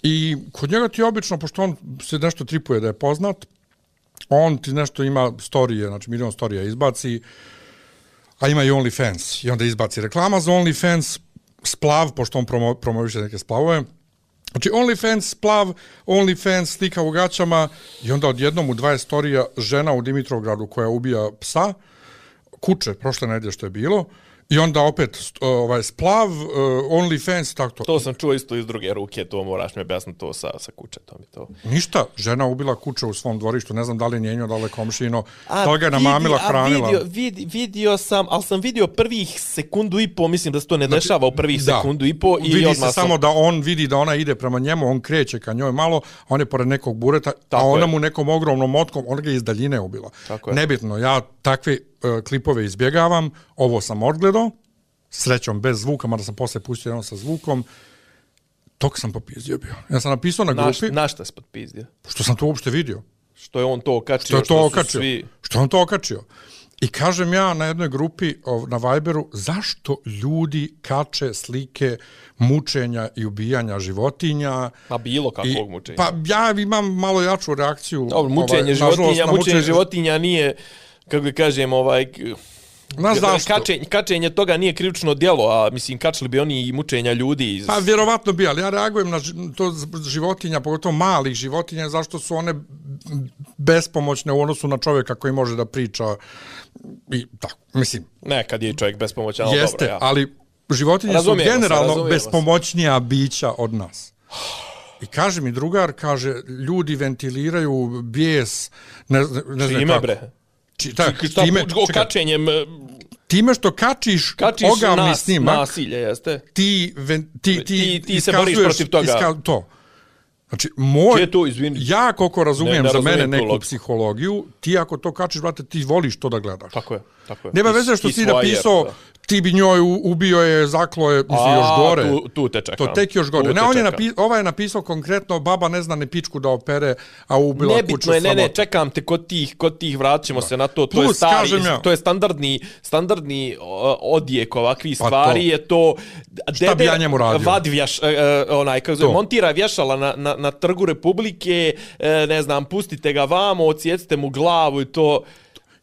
I kod njega ti obično, pošto on se nešto tripuje da je poznat, on ti nešto ima storije, znači milion storija izbaci, a ima i OnlyFans. I onda izbaci reklama za OnlyFans, splav, pošto on promo, promoviše neke splavove. Znači, OnlyFans, splav, OnlyFans, slika u gaćama i onda odjednom u 20 storija žena u Dimitrovgradu koja ubija psa, kuće, prošle nedelje što je bilo, i onda opet ovaj splav, uh, OnlyFans, tako to. To sam čuo isto iz druge ruke, to moraš mi objasniti to sa, sa kućetom i to. Ništa, žena ubila kuće u svom dvorištu, ne znam da li je njenjo, da li je komšino, da li ga je namamila, hranila. Vidio, vid, vidio sam, ali sam vidio prvih sekundu i po, mislim da se to ne dešava u prvih Da. sekundu i po. I vidi se sam- samo da on vidi da ona ide prema njemu, on kreće ka njoj malo, on je pored nekog bureta, Tako a ona je. mu nekom ogromnom motkom, ona ga je iz daljine ubila. Tako je. Nebitno, ja takve klipove izbjegavam, ovo sam odgledao, srećom bez zvuka, mada sam posle pustio jedno sa zvukom, tok sam popizdio bio. Ja sam napisao na grupi, na šta se potpizdio? što sam to uopšte vidio. Što je on to okačio, Što je to su okačio? Svi... Što je on to okačio? I kažem ja na jednoj grupi na Viberu, zašto ljudi kače slike mučenja i ubijanja životinja? Ma bilo kakvog I- mučenja. Pa ja imam malo jaču reakciju. Dobro, mučenje ovaj, životinja, na mučenje životinja nije, kako da kažem, ovaj... Znaš zašto? Kačenje, kačenje toga nije krivično djelo, a mislim, kačili bi oni i mučenja ljudi iz... Pa vjerovatno bi, ali ja reagujem na to životinja, pogotovo malih životinja, zašto su one bespomoćne u odnosu na čovjeka koji može da priča i tako, mislim, Nekad je i čovjek bespomoćan, ali jeste, dobro, ja. ali životinje Razumijemo su se, generalno se. bespomoćnija bića od nas. I kaže mi drugar, kaže, ljudi ventiliraju bijes, ne, ne znam kako. bre? Či, ta, Šta, time, čekaj, kačenjem, e, time što kačiš, kačiš ogavni nas, snimak, nasilje, jeste? ti, ven, ti, ti, Ti- ti se boriš protiv toga. Iska, to. Znači, moj, to, izvini? ja koliko razumijem Ne, ne za mene neku logiku. psihologiju, ti ako to kačiš, brate, ti voliš to da gledaš. Tako je, tako je. Nema Ti- veze što ti si svoje, napisao, da. Ti bi njoj ubio je, zaklo je, mislim, još gore. Tu, tu te čekam. To tek još gore. Tu Ne, te on je čekam. napi, ovaj je napisao konkretno, baba ne zna ne pičku da opere, a ubila kuću Nebitno je, ne, ne, čekam te kod tih, kod tih vratit ćemo se na to, to je Plus, stari, ja. to je standardni, standardni odjek ovakvih Pa to. stvari, je to... Šta bi ja njemu radio? Vadi vješ, e, e, onaj, kako zove, To. montira vješala na, na, na trgu Republike, e, ne znam, pustite ga vamo, ocijecite mu glavu i to...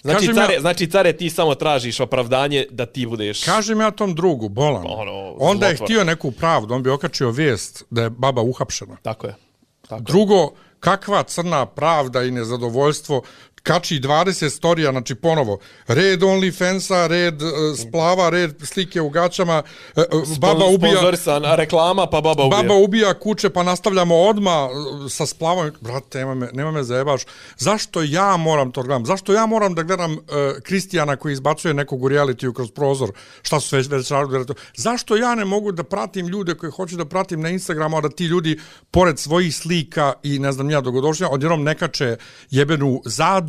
Znači, Kažem ja- care, znači, care, ti samo tražiš opravdanje da ti budeš... Kažem ja tom drugu, bolan. Ono, Onda je htio neku pravdu, on bi okačio vijest da je baba uhapšena. Tako je. Tako. Drugo, kakva crna pravda i nezadovoljstvo kači 20 storija, znači ponovo, red OnlyFansa, red uh, splava, red slike u gaćama, uh, baba ubija, Sponzorisan, reklama, pa baba ubija. baba ubija kuće, pa nastavljamo odma sa splavom. Brate, nema me, nema me zajebaš. Zašto ja moram to gledam? Zašto ja moram da gledam uh, Kristijana koji izbacuje nekog u realitiju kroz prozor? Šta su već već radili? Zašto ja ne mogu da pratim ljude koje hoću da pratim na Instagramu, a da ti ljudi, pored svojih slika i ne znam ja dogodošnja, odjednom nekače jebenu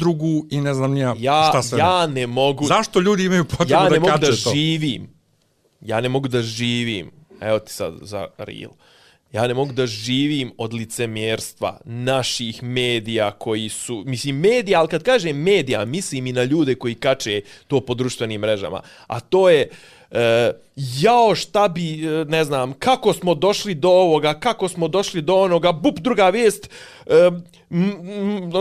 zadrugu i ne znam nija ja, šta sve. ne. ja ne mogu Zašto ljudi imaju potrebu ja ne da mogu kače da to? živim. Ja ne mogu da živim. Evo ti sad za real. Ja ne mogu da živim od licemjerstva naših medija koji su, mislim medija, ali kad kažem medija, mislim i na ljude koji kače to po društvenim mrežama. A to je, e, jao šta bi, e, ne znam, kako smo došli do ovoga, kako smo došli do onoga, bup, druga vijest, e,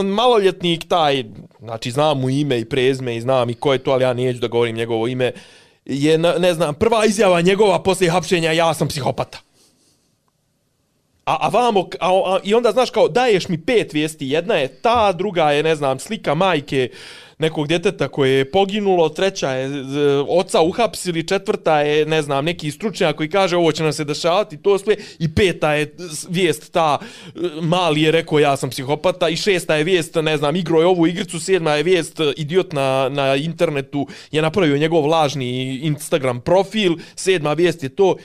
maloljetnik taj, znači znam mu ime i prezme i znam i ko je to, ali ja neću da govorim njegovo ime, je, ne znam, prva izjava njegova poslije hapšenja, ja sam psihopata. A, a vamo, a, a, i onda znaš kao, daješ mi pet vijesti, jedna je ta, druga je, ne znam, slika majke nekog djeteta koje je poginulo, treća je oca uhapsili, četvrta je, ne znam, neki stručnjak koji kaže ovo će nam se dešavati, to sve, i peta je vijest ta, mali je rekao ja sam psihopata, i šesta je vijest, ne znam, igro je ovu igricu, sedma je vijest, idiot na, na internetu je napravio njegov lažni Instagram profil, sedma vijest je to,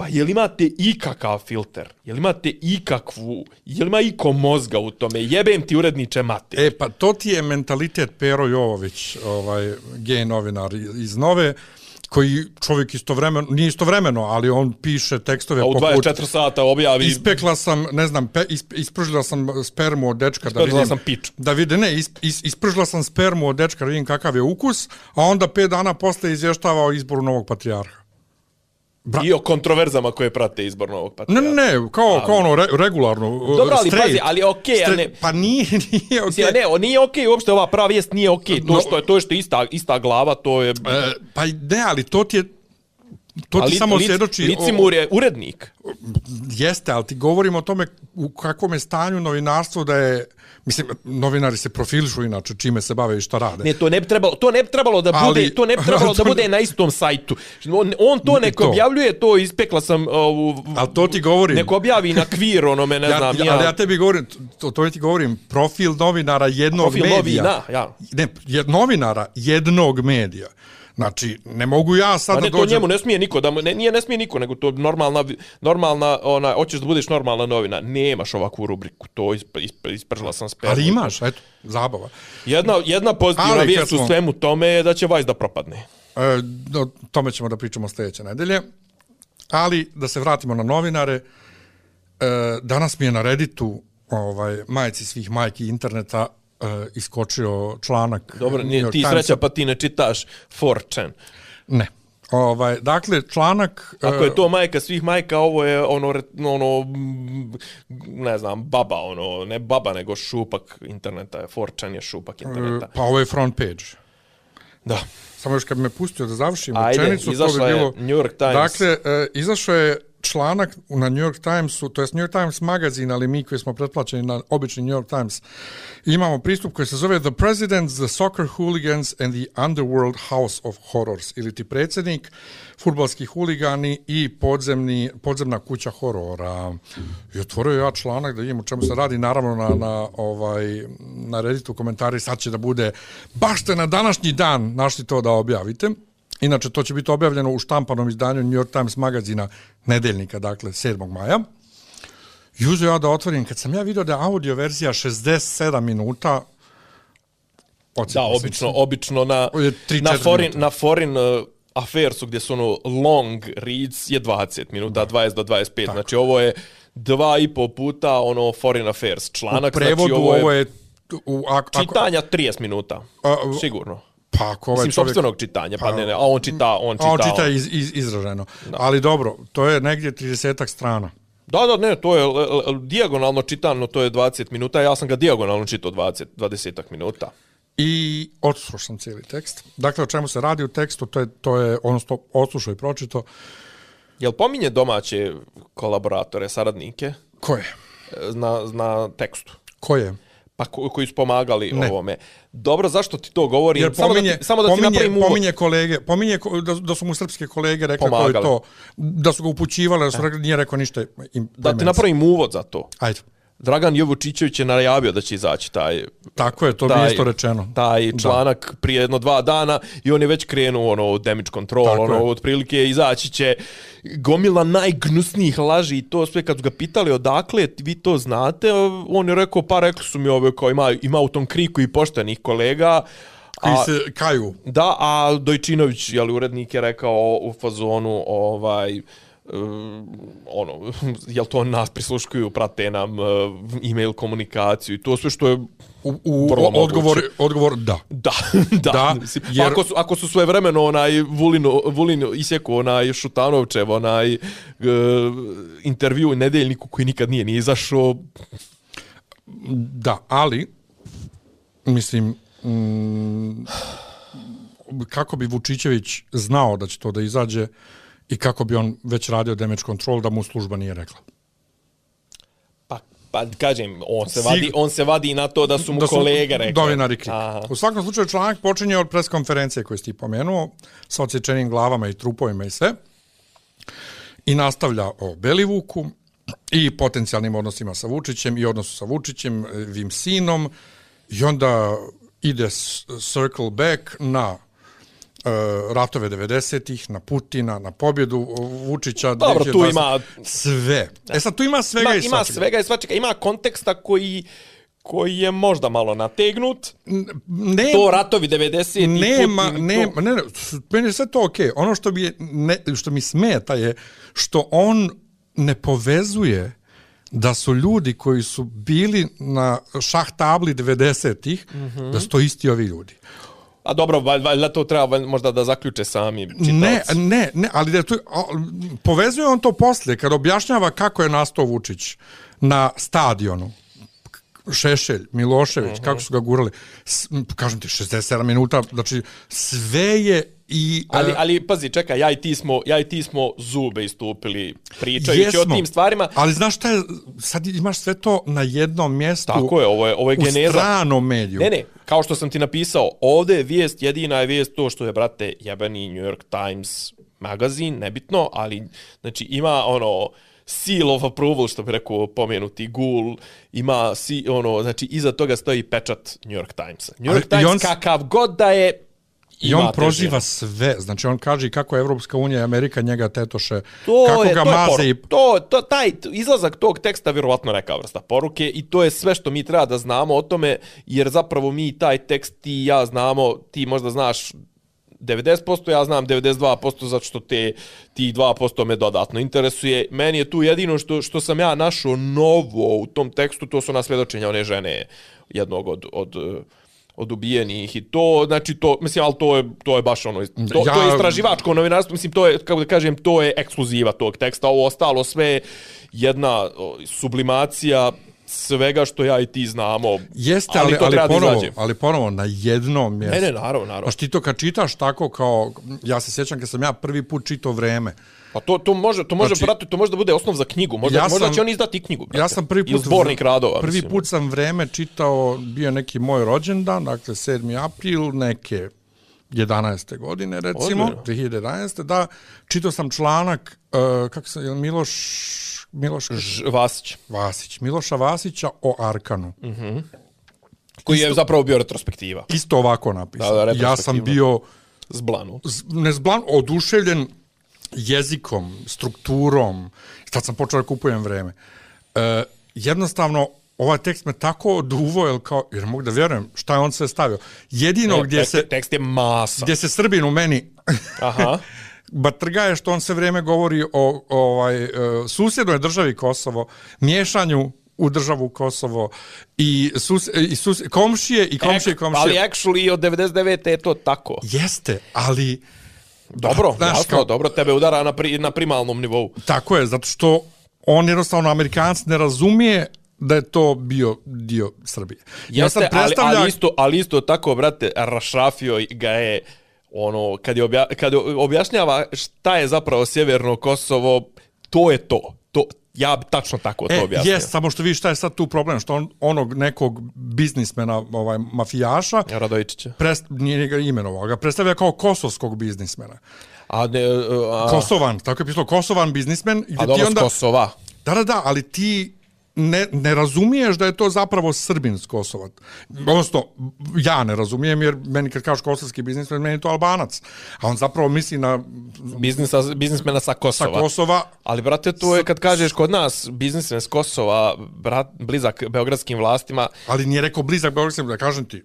Pa jel imate ikakav filter? Jel imate ikakvu, jel ima iko mozga u tome? Jebem ti uredniče mate. E, pa to ti je mentalitet Pero Jovović, ovaj, gej novinar iz Nove, koji čovjek istovremeno, nije istovremeno, ali on piše tekstove A u poput 24 sata objavi... Ispekla sam, ne znam, pe, isp, ispržila sam spermu od dečka da vidim. sam pič. Da vide, ne, is, is, ispržila sam spermu od dečka da vidim kakav je ukus, a onda pet dana posle izvještava o izboru novog patrijarha. Bra- I o kontroverzama koje prate izbor novog patrijarha. ne, ne, kao, kao ono re, regularno. uh, Dobro, ali straight. pazi, ali okej, Straight- ne- Pa nije, nije okej. Mislim, ne, o, nije okej, uopšte ova prava vijest nije okej. To No. što je to je što je ista ista glava, to je E, pa ne, ali to ti je to ti samo svjedoči Licimur je urednik. jeste, ali ti govorimo o tome u kakvom je stanju novinarstvo da je mislim novinari se profilišu inače čime se bave i šta rade. Ne, to ne bi trebalo, to ne bi trebalo da bude, Ali- to ne bi trebalo da to bude ne- na istom sajtu. On, on to neko To. objavljuje, to ispekla sam ovu... Ali to ti govorim. Neko objavi na kvir, onome, ne ja, znam, ja, ali ja tebi govorim, to, to ti govorim, profil novinara jednog Profil medija. novina, ja. Ne, je, novinara jednog medija. Znači, ne mogu ja sad A da ne, to dođem... njemu ne smije niko, da mu, ne, nije ne smije niko, nego to normalna, normalna, ona, hoćeš da budeš normalna novina, nemaš ovakvu rubriku, to isp, isp, ispržila sam spermu. Ali imaš, eto, zabava. Jedna, jedna pozitivna Ali vijest u smo- svemu tome je da će Vice da propadne. E, o tome ćemo da pričamo sljedeće nedelje. Ali, da se vratimo na novinare, e, danas mi je na Redditu ovaj, majci svih majki interneta e, iskočio članak Dobro, nije, ti sreća pa ti ne čitaš 4chan. Ne. Ovaj, dakle, članak... Ako e, je to majka svih majka, ovo je ono, ono, ne znam, baba, ono, ne baba, nego šupak interneta. 4chan je šupak interneta. Pa ovo je front page. Da. Samo još kad me pustio da završim Ajde, rečenicu, to bi je bilo... New York Times. Dakle, izašao je članak na New York Timesu, to je New York Times magazin, ali mi koji smo pretplaćeni na obični New York Times, imamo pristup koji se zove The President, the Soccer Hooligans and the Underworld House of Horrors, ili ti predsjednik, futbalski huligani i podzemni, podzemna kuća horora. I otvorio ja članak da vidim o čemu se radi, naravno na, na, ovaj, na Redditu komentari, sad će da bude, baš ste na današnji dan našli to da objavite. Inače, to će biti objavljeno u štampanom izdanju New York Times magazina nedeljnika, dakle 7. maja. I uzeo ja da otvorim, kad sam ja vidio da je audio verzija 67 minuta, Da, odsjekao sam obično, se. obično na, na foreign, minuta. na foreign uh, affairsu gdje su ono long reads je 20 minuta, 20 do 25. Tako. Znači ovo je dva i po puta ono foreign affairs članak. U prevodu znači, ovo je, ovo je... U, ako, čitanja 30 minuta. A, Sigurno. Pa ako ovaj Mislim, čovjek... sopstvenog čitanja, pa, ne, ne, a on čita, on čita. on čita iz, iz, izraženo. Ali dobro, to je negdje 30 strana. Da, da, ne, to je dijagonalno čitano, to je 20 minuta, ja sam ga dijagonalno čitao 20, 20 minuta. I odslušao sam cijeli tekst. Dakle, o čemu se radi u tekstu, to je, to je odnosno, odslušao i pročito. Jel pominje domaće kolaboratore, saradnike Ko je? e, na, na tekstu? Ko je? Pa ko, koji su pomagali Ne. ovome. Dobro, zašto ti to govorim? Jer samo pominje, da ti, samo da ti pominje, napravim uvod. pominje kolege, pominje ko- da, da su mu srpske kolege rekli je Pomagali. to, da su ga upućivali, da su rekli, nije rekao ništa im Da ti napravim uvod za to. Ajde. Dragan Jovučićević je najavio da će izaći taj Tako je, to mi je isto rečeno. Taj Da. članak prije jedno dva dana i on je već krenuo ono damage control, Tako ono je. otprilike izaći će gomila najgnusnijih laži i to sve kad su ga pitali odakle vi to znate, on je rekao pa rekli su mi ove kao ima, ima u tom kriku i poštenih kolega Koji a- se kaju. Da, a Dojčinović, jeli, urednik je rekao u fazonu, ovaj, um, ono, jel to nas prisluškuju, prate nam uh, e-mail komunikaciju i to sve što je U, u Vrlo odgovor, moguće. odgovor da. Da, da. Da, Mislim, jer- Pa ako su, ako su svoje vremeno onaj Vulino, Vulino isjeko onaj Šutanovčev, onaj uh, intervju u nedeljniku koji nikad nije ni izašao, Da, ali, mislim, mm, kako bi Vučićević znao da će to da izađe i kako bi on već radio damage control da mu služba nije rekla. Pa kažem, on se vadi, on se vadi na to da su mu kolega rekli. Novinari krivi. Aha. U svakom slučaju članak počinje od preskonferencije koju si ti pomenuo, sa odsječenim glavama i trupovima i sve. I nastavlja o Belivuku i potencijalnim odnosima sa Vučićem i odnosu sa Vučićem, e, vim sinom. I onda ide circle back na ratove 90-ih, na Putina, na pobjedu Vučića. Dobro, tu 2020. ima- Sve. E sad, tu ima svega Ima, i ima svačega. svega i svačega, ima konteksta koji koji je možda malo nategnut. Ne, To ratovi 90 i nema, Putin, nema, to... ne, ne, meni je sve to okej. Okay. Ono što, bi ne, što mi smeta je što on ne povezuje da su ljudi koji su bili na šah tabli 90-ih, mm. -hmm. da su to isti ovi ljudi. A dobro, val- valjda to treba valjda možda da zaključe sami čitaoci. Ne, ne, ne, ali da to, a, povezuje on to poslije, kad objašnjava kako je nastao Vučić na stadionu. Šešelj, Milošević, uh -huh. kako su ga gurali. S, kažem ti, 67 minuta, znači sve je i... Ali, e, ali pazi, čekaj, ja i ti smo, ja i ti smo zube istupili pričajući o tim stvarima. Ali znaš šta je, sad imaš sve to na jednom mjestu. Tako je, ovo je, ovo je u geneza. stranom mediju. Ne, ne, kao što sam ti napisao, ovde je vijest, jedina je vijest to što je, brate, jebeni New York Times magazin, nebitno, ali, znači, ima ono, seal of approval, što bi rekao pomenuti Gul, ima, si, ono, znači, iza toga stoji pečat New York Timesa. New Ali York Times, i on kakav god da je, I on težinu. sve. Znači on kaže kako Evropska unija i Amerika njega tetoše. To kako je, ga to maze i... To, to, taj izlazak tog teksta vjerovatno neka vrsta poruke i to je sve što mi treba da znamo o tome, jer zapravo mi taj tekst ti ja znamo, ti možda znaš 90%, ja znam 92% zato što te ti 2% me dodatno interesuje. Meni je tu jedino što što sam ja našao novo u tom tekstu, to su nasvjedočenja one žene jednog od od od ubijenih i to, znači to, mislim, ali to je, to je baš ono, to, Ja- to je istraživačko novinarstvo, mislim, to je, kako da kažem, to je ekskluziva tog teksta, ovo ostalo sve je jedna sublimacija svega što ja i ti znamo. Jeste, ali, ali, da ponovo, ali ponovo na jednom mjestu. Ne, ne, naravno, naravno. Znaš, ti to kad čitaš tako kao, ja se sjećam kad sam ja prvi put čitao vreme, Pa to, to može, to može, Znači- brate, to može da bude osnov za knjigu. Možda, Ja ja možda sam- će oni izdati i knjigu, brate. Ja sam prvi put zbornik radova. Prvi mislim. put sam vreme čitao, bio neki moj rođendan, dakle 7. april neke 11. godine recimo, Ozbiljno? 2011. Da, čitao sam članak, uh, kako se, Miloš, Miloš Ž, Vasić, Vasić, Miloša Vasića o Arkanu. Mhm. koji je zapravo bio retrospektiva. Isto ovako napisao. Da, da, ja sam bio Zblanu. z- nezblan, oduševljen jezikom, strukturom. Tad sam počeo da kupujem vreme. E, jednostavno, ovaj tekst me tako oduvo, jer, kao, jer mogu da vjerujem šta je on sve stavio. Jedino gdje, tekst, se, tekst je masa. gdje se Srbin u meni Aha. batrga je što on sve vrijeme govori o, o ovaj, e, susjednoj državi Kosovo, miješanju u državu Kosovo i, sus, i sus, komšije i komšije i komšije. ali actually od 99. je to tako. Jeste, ali Dobro, Znaš, jasno, kao- dobro, tebe udara na, pri, na primalnom nivou. Tako je, zato što on jednostavno Amerikanac ne razumije da je to bio dio Srbije. I on sad Jeste, ali, predstavlja- ali, isto, ali isto tako, brate, rašrafio ga je ono, kad, je obja, kad objašnjava šta je zapravo Sjeverno Kosovo, to je to. to ja bi tačno tako to E, objasnio. jes, samo što vidiš šta je sad tu problem, što on onog nekog biznismena, ovaj, mafijaša, Radojičića. prest, nije ga imenovao, ga predstavlja kao kosovskog biznismena. A, ne, a, Kosovan, tako je pisalo, Kosovan biznismen. i a dobro, ti onda, Kosova. Da, da, da, ali ti ne, ne razumiješ da je to zapravo Srbin s Kosova. Odnosno, ja ne razumijem, jer meni kad kažeš kosovski biznismen, meni je to Albanac. A on zapravo misli na Biznisa, biznismena sa sa Kosova. Kosova, Ali, brate, to je kad kažeš kod nas biznismen s Kosova, brat, blizak beogradskim vlastima, ali nije rekao blizak Beogradskim, da kažem ti,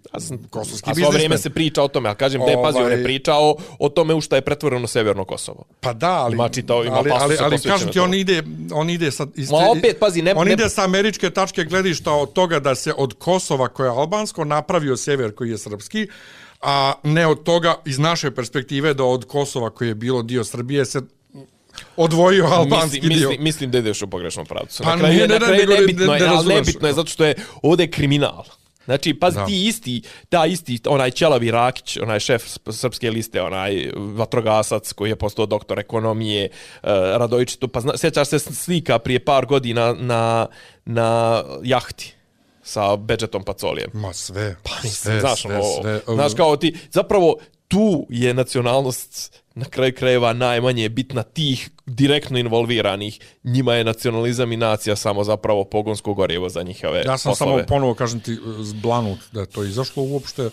kosovski a svo vrijeme biznismen. se priča o tome, a kažem, da je pazi, on Ovaj- je pričao o tome u šta je pretvoreno Severno Kosovo. Pa da, ali, Ima čitao- ima ali, ali, ali posvećeno kažem ti, on ide, on ide sa... Iste, Ma opet, pazi, ne- on ne- ide sa američke tačke gledišta od toga da se od Kosova, koje je albansko, napravio sjever koji je srpski, a ne od toga iz naše perspektive da od Kosova koji je bilo dio Srbije se odvojio albanski mislim, dio. mislim, mislim da ideš u pogrešnom pravcu. Pa na kraju, ne, je- ne, na ne, kraju nego ne- nebitno, ne je, ali razumeš. nebitno je zato što je ovdje kriminal. Znači, pazi, Da. ti isti, ta isti, onaj Ćelavi Rakić, onaj šef srpske liste, onaj vatrogasac koji je postao doktor ekonomije, uh, tu, pa zna, sjećaš se slika prije par godina na, na jahti sa Bedžetom Pacolijem. Ma sve, Pa sve, znaš, sve, ono, sve. znaš kao ti, zapravo tu je nacionalnost na kraju krajeva najmanje bitna tih direktno involviranih. Njima je nacionalizam i nacija samo zapravo pogonsko gorivo za njihove Ja sam poslove. samo ponovo, kažem ti, zblanut da je to izašlo uopšte,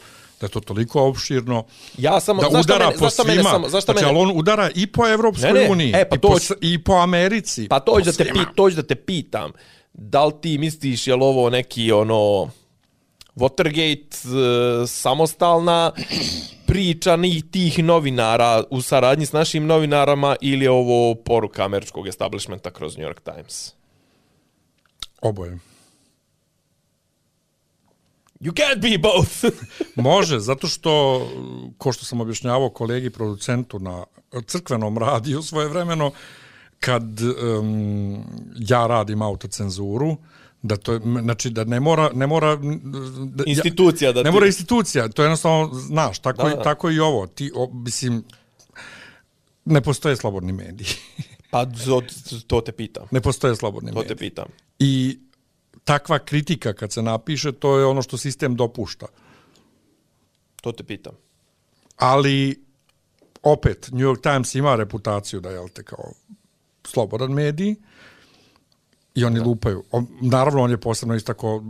da je to toliko opširno, Ja samo, da zašto udara mene, po zašto mene svima. samo, zašto znači, mene, ali on udara i po Evropskoj Ne, ne, uniji, e, pa i, po, to s- i po Americi. Pa to po da te to da te pitam. Da li ti misliš je li ovo neki ono Watergate e, samostalna priča ni tih novinara u saradnji s našim novinarama ili je ovo poruka američkog establishmenta kroz New York Times? Oboje. You can't be both. Može, zato što, ko što sam objašnjavao kolegi producentu na crkvenom radiju svoje vremeno, kad um, ja radim autocenzuru, da to znači da ne mora, ne mora da, Institucija da ne ti- mora institucija, to je jednostavno, znaš, tako, Da, da, da. tako i ovo. Ti, o, mislim, ne postoje slobodni mediji. pa to, to te pitam. ne postoje slobodni To te mediji. pitam. I takva kritika kad se napiše, to je ono što sistem dopušta. To te pitam. ali opet New York Times ima reputaciju da je te kao slobodan medij i oni da. lupaju. Naravno on je posebno istako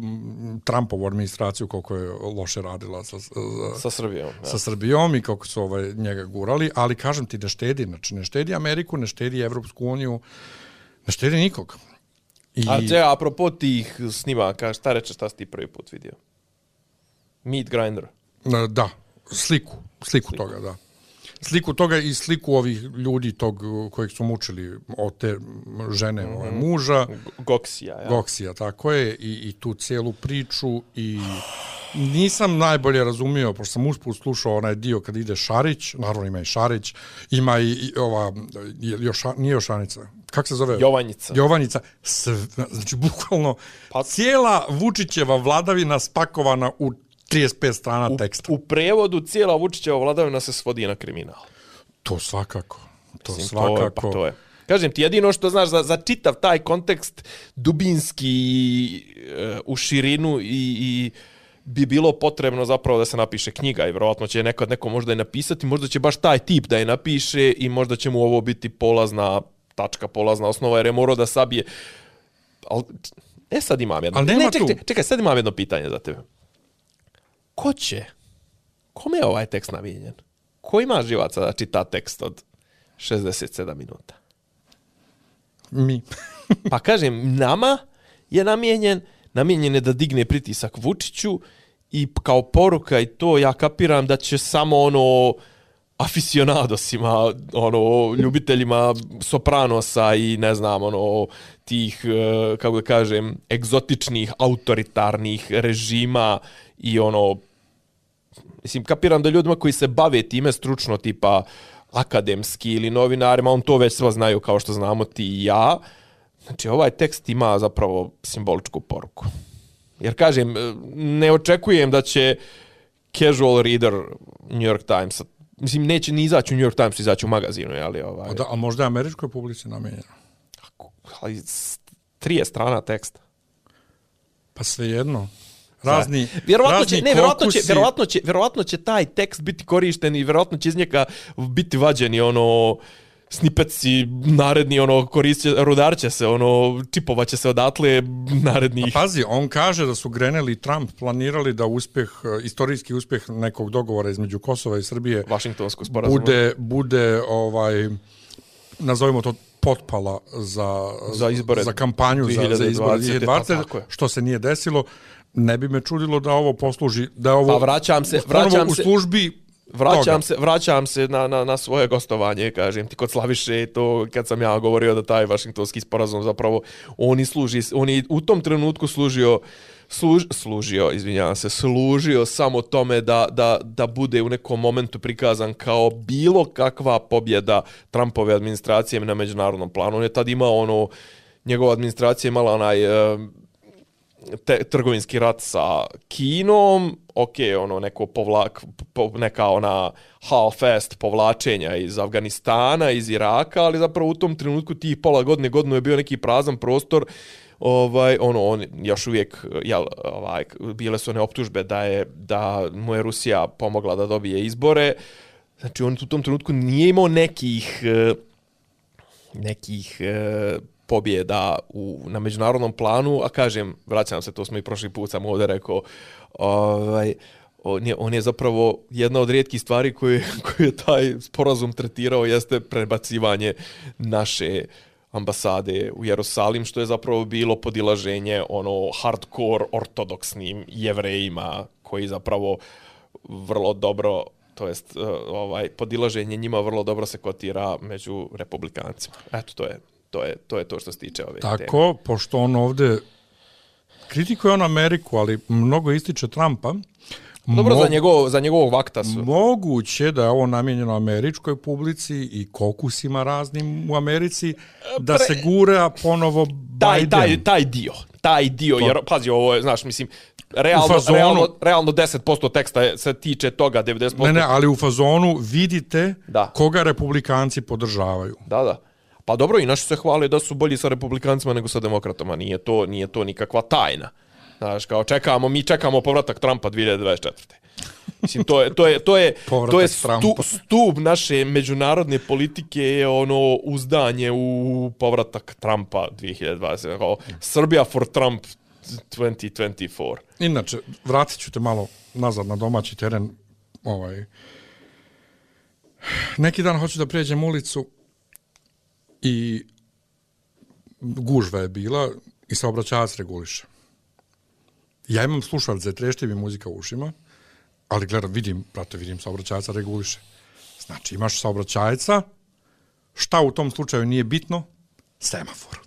Trumpovu administraciju koliko je loše radila sa, sa, Sa Srbijom. Ja. sa Srbijom i kako su ovaj, njega gurali, ali kažem ti ne štedi, znači ne štedi Ameriku, ne štedi Evropsku uniju, ne štedi nikog. I, A če, apropo tih snimaka, šta reče, šta si ti prvi put vidio? Meat Grinder. Da, sliku, sliku toga, da. Sliku toga i sliku ovih ljudi tog uh, kojeg su mučili od te žene, mm -hmm. ovaj, muža, Goksija, ja. Goksija, tako je, i, i tu cijelu priču i nisam najbolje razumio, pošto sam usput slušao onaj dio kad ide Šarić, naravno ima i Šarić, ima i, i ova, je, Joša, nije Jošanica, kako se zove? Jovanjica. Jovanjica, sve, znači bukvalno pa, cijela Vučićeva vladavina spakovana u 35 strana u, teksta. u prevodu cijela Vučićeva vladavina se svodi na kriminal. To svakako. To Mislim, svakako. To je, pa to je. Kažem ti, jedino što znaš za, za čitav taj kontekst dubinski e, u širinu i, i bi bilo potrebno zapravo da se napiše knjiga i vjerovatno će nekad neko možda i napisati, možda će baš taj tip da je napiše i možda će mu ovo biti polazna tačka, polazna osnova jer je morao da sabije. Al, e sad imam jedno. Al nema ne, čekaj, tu. čekaj, sad imam jedno pitanje za tebe. Ko će? Kome je ovaj tekst namijenjen? Ko ima živaca da čita tekst od 67 minuta? Mi. Pa kažem, nama je namijenjen, namijenjen je da digne pritisak Vučiću i kao poruka i to ja kapiram da će samo ono aficionadosima, ono, ljubiteljima sopranosa i ne znam, ono, tih, eh, kako da kažem, egzotičnih, autoritarnih režima i ono, mislim, kapiram da ljudima koji se bave time stručno, tipa akademski ili novinarima, on to već sva znaju kao što znamo ti i ja. Znači, ovaj tekst ima zapravo simboličku poruku. Jer, kažem, eh, ne očekujem da će casual reader New York Times, mislim, neće ni izaći u New York Times, izaći u magazinu, ali ovaj... A, da, a možda je američkoj publici namijenjeno. ali 30 strana teksta. Pa svejedno. Razni, Vjerovatno razni će, ne, vjerovatno će, vjerovatno će, vjerovatno će taj tekst biti korišten i vjerovatno će iz njega biti vađeni ono snipeci naredni ono korisće rudar će se ono čipova će se odatle narednih Pazi, on kaže da su Grenell i Trump planirali da uspjeh, e, istorijski uspjeh nekog dogovora između Kosova i Srbije Vašingtonskog sporazuma. bude, bude ovaj, nazovimo to potpala za, Za izbore za kampanju za, za izbore 2020, 2020, pa tako je. što se nije desilo. Ne bi me čudilo da ovo posluži, da ovo Pa vraćam se- vraćam u se- službi Vraćam toga. se, vraćam se na, na, na svoje gostovanje, kažem ti, kod Slaviše, to kad sam ja govorio da taj Vašingtonski sporazum zapravo, on služi, on je u tom trenutku služio, služ, služio, izvinjavam se, služio samo tome da, da, da bude u nekom momentu prikazan kao bilo kakva pobjeda Trumpove administracije na međunarodnom planu. On je tad imao ono, njegova administracija imala onaj, eh, te, trgovinski rat sa Kinom, ok, ono neko povlak, po, neka ona half-fast povlačenja iz Afganistana, iz Iraka, ali zapravo u tom trenutku tih pola godine, godinu je bio neki prazan prostor ovaj ono on još uvijek jel ovaj bile su one optužbe da je da mu je Rusija pomogla da dobije izbore. Znači on u tom trenutku nije imao nekih eh, nekih eh, pobjeda u, na međunarodnom planu, a kažem, vraćam se, to smo i prošli put sam ovdje rekao, ovaj, on je, on je zapravo jedna od rijetkih stvari koje, koje je taj sporazum tretirao jeste prebacivanje naše ambasade u Jerusalim, što je zapravo bilo podilaženje ono hardcore ortodoksnim jevrejima koji zapravo vrlo dobro to jest eh, ovaj podilaženje njima vrlo dobro se kotira među republikancima. Eto to je to je to je to što se tiče ove Tako, teme. Tako, pošto on ovde kritikuje on Ameriku, ali mnogo ističe Trumpa. Dobro, za, njegov, za njegovog vakta su. Moguće da je ovo namjenjeno američkoj publici i kokusima raznim u Americi, da Pre... se gura ponovo taj, Biden. Taj, taj dio, taj dio, to... jer, pazi, ovo je, znaš, mislim, realno, fazonu, realno, realno 10% teksta se tiče toga, 90%. Ne, ne, ali u fazonu vidite da. koga republikanci podržavaju. Da, da. Pa dobro, i naši se hvale da su bolji sa republikancima nego sa demokratama. Nije to, nije to nikakva tajna. Znaš, kao čekamo, mi čekamo povratak Trumpa 2024. Mislim, to je, to je, to je, to je stu, stup naše međunarodne politike je ono uzdanje u povratak Trumpa 2020. Kao, Srbija for Trump 2024. Inače, vratit ću te malo nazad na domaći teren. Ovaj. Neki dan hoću da prijeđem ulicu i gužva je bila i saobraćajac reguliše. Ja imam slušalice, trešti mi muzika u ušima, ali gledam, vidim, brate, vidim saobraćajca reguliše. Znači, imaš saobraćajca, šta u tom slučaju nije bitno? Semafor.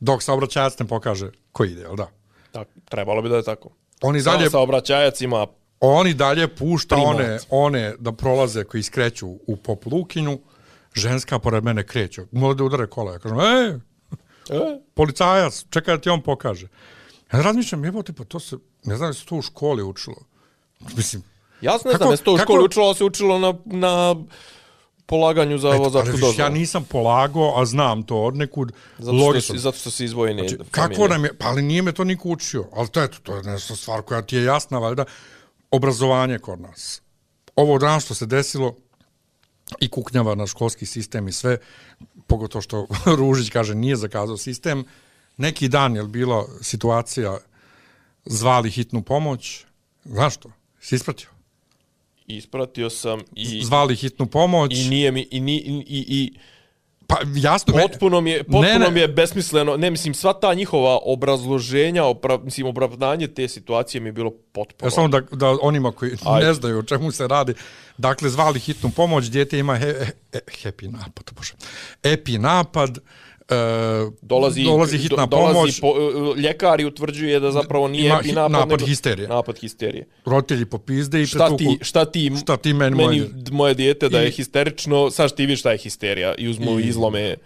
Dok saobraćajac ne pokaže ko ide, jel da? Tak, trebalo bi da je tako. Oni dalje, saobraćajac ima Oni dalje pušta one, one da prolaze koji skreću u pop lukinju, ženska pored mene kreće. Mora da udare kola. Ja kažem, e, e? policajac, čekaj da ti on pokaže. Ja razmišljam, jebote, pa to se, ne znam da se to u školi učilo. Mislim, Jasno, ne znam, se to u školi učilo, se učilo na, na polaganju za vozačku dozvolu. Ja nisam polagao, a znam to od nekud zato što, si, zato što si izvojeni znači, Kako nam je, pa ali nije me to niko učio. Ali to je, to je nešto stvar koja ti je jasna, valjda, obrazovanje kod nas. Ovo danas što se desilo, i kuknjava na školski sistem i sve, pogotovo što Ružić kaže nije zakazao sistem. Neki dan je bila situacija zvali hitnu pomoć. Znaš to? Si ispratio? Ispratio sam i... Zvali hitnu pomoć. I nije mi... I, i, i, i, Pa jasno potpuno mi je potpuno ne, ne. mi je besmisleno. Ne mislim sva ta njihova obrazloženja, opra, mislim opravdanje te situacije mi je bilo potpuno. Ja samo da da onima koji Ajde. ne znaju o čemu se radi. Dakle zvali hitnu pomoć, dijete ima he, he, happy napad, bože. Epi napad. Uh, dolazi, dolazi hitna do, pomoć. Dolazi po, uh, ljekar utvrđuje da zapravo nije ima napad, napad nego, histerije. Napad histerije. Roditelji popizde i šta pretuku. Ti, šta ti, šta ti meni, meni moje, moje dijete da I, je histerično, sad ti vidiš šta je histerija i uzmu i, izlome.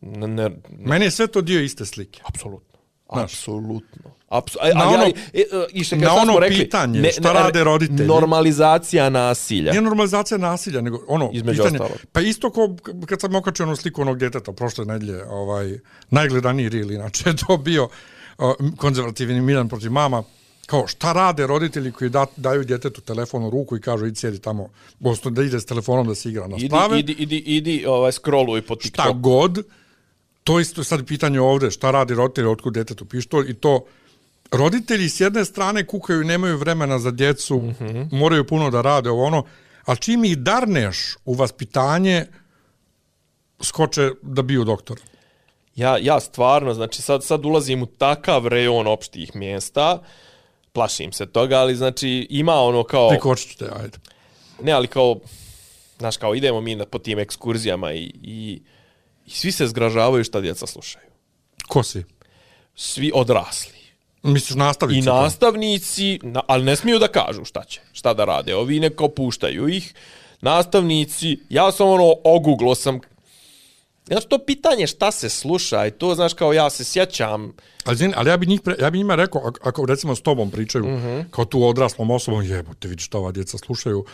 Ne, ne, Meni je sve to dio iste slike. Apsolutno. Apsolutno. Apsu, na ono, ali, e, e, na ono rekli, pitanje, ne, šta rade roditelji? Normalizacija nasilja. Nije normalizacija nasilja, nego ono, Između pitanje. Ostalo. Pa isto ko kad sam okačio onu sliku onog djeteta prošle nedlje, ovaj, najgledaniji reel, inače je to bio uh, konzervativni Milan protiv mama, kao šta rade roditelji koji da, daju djetetu telefon u ruku i kažu idi sjedi tamo, bosto da ide s telefonom da se igra na sprave. Idi, idi, idi, idi ovaj, scrolluj po TikTok. Šta god, to isto sad pitanje ovde, šta radi roditelji, otkud djetetu pištolj i to roditelji s jedne strane kukaju, nemaju vremena za djecu, mm -hmm. moraju puno da rade ovo ono, a čim ih darneš u vaspitanje, skoče da biju doktor. Ja, ja stvarno, znači sad, sad ulazim u takav rejon opštih mjesta, plašim se toga, ali znači ima ono kao... Prikočit te, ajde. Ne, ali kao, znaš, kao idemo mi na, po tim ekskurzijama i, i I svi se zgražavaju šta djeca slušaju. Ko svi? Svi odrasli. Misliš nastavnici? I nastavnici, na, ali ne smiju da kažu šta će, šta da rade. Ovi neko puštaju ih. Nastavnici, ja sam ono, oguglo sam, Znaš, to pitanje šta se sluša i to, znaš, kao ja se sjećam, Ali, zin, ali ja bi njih pre, ja bi njima rekao ako, ako recimo s tobom pričaju mm. -hmm. kao tu odraslom osobom jebote vidi šta ova djeca slušaju.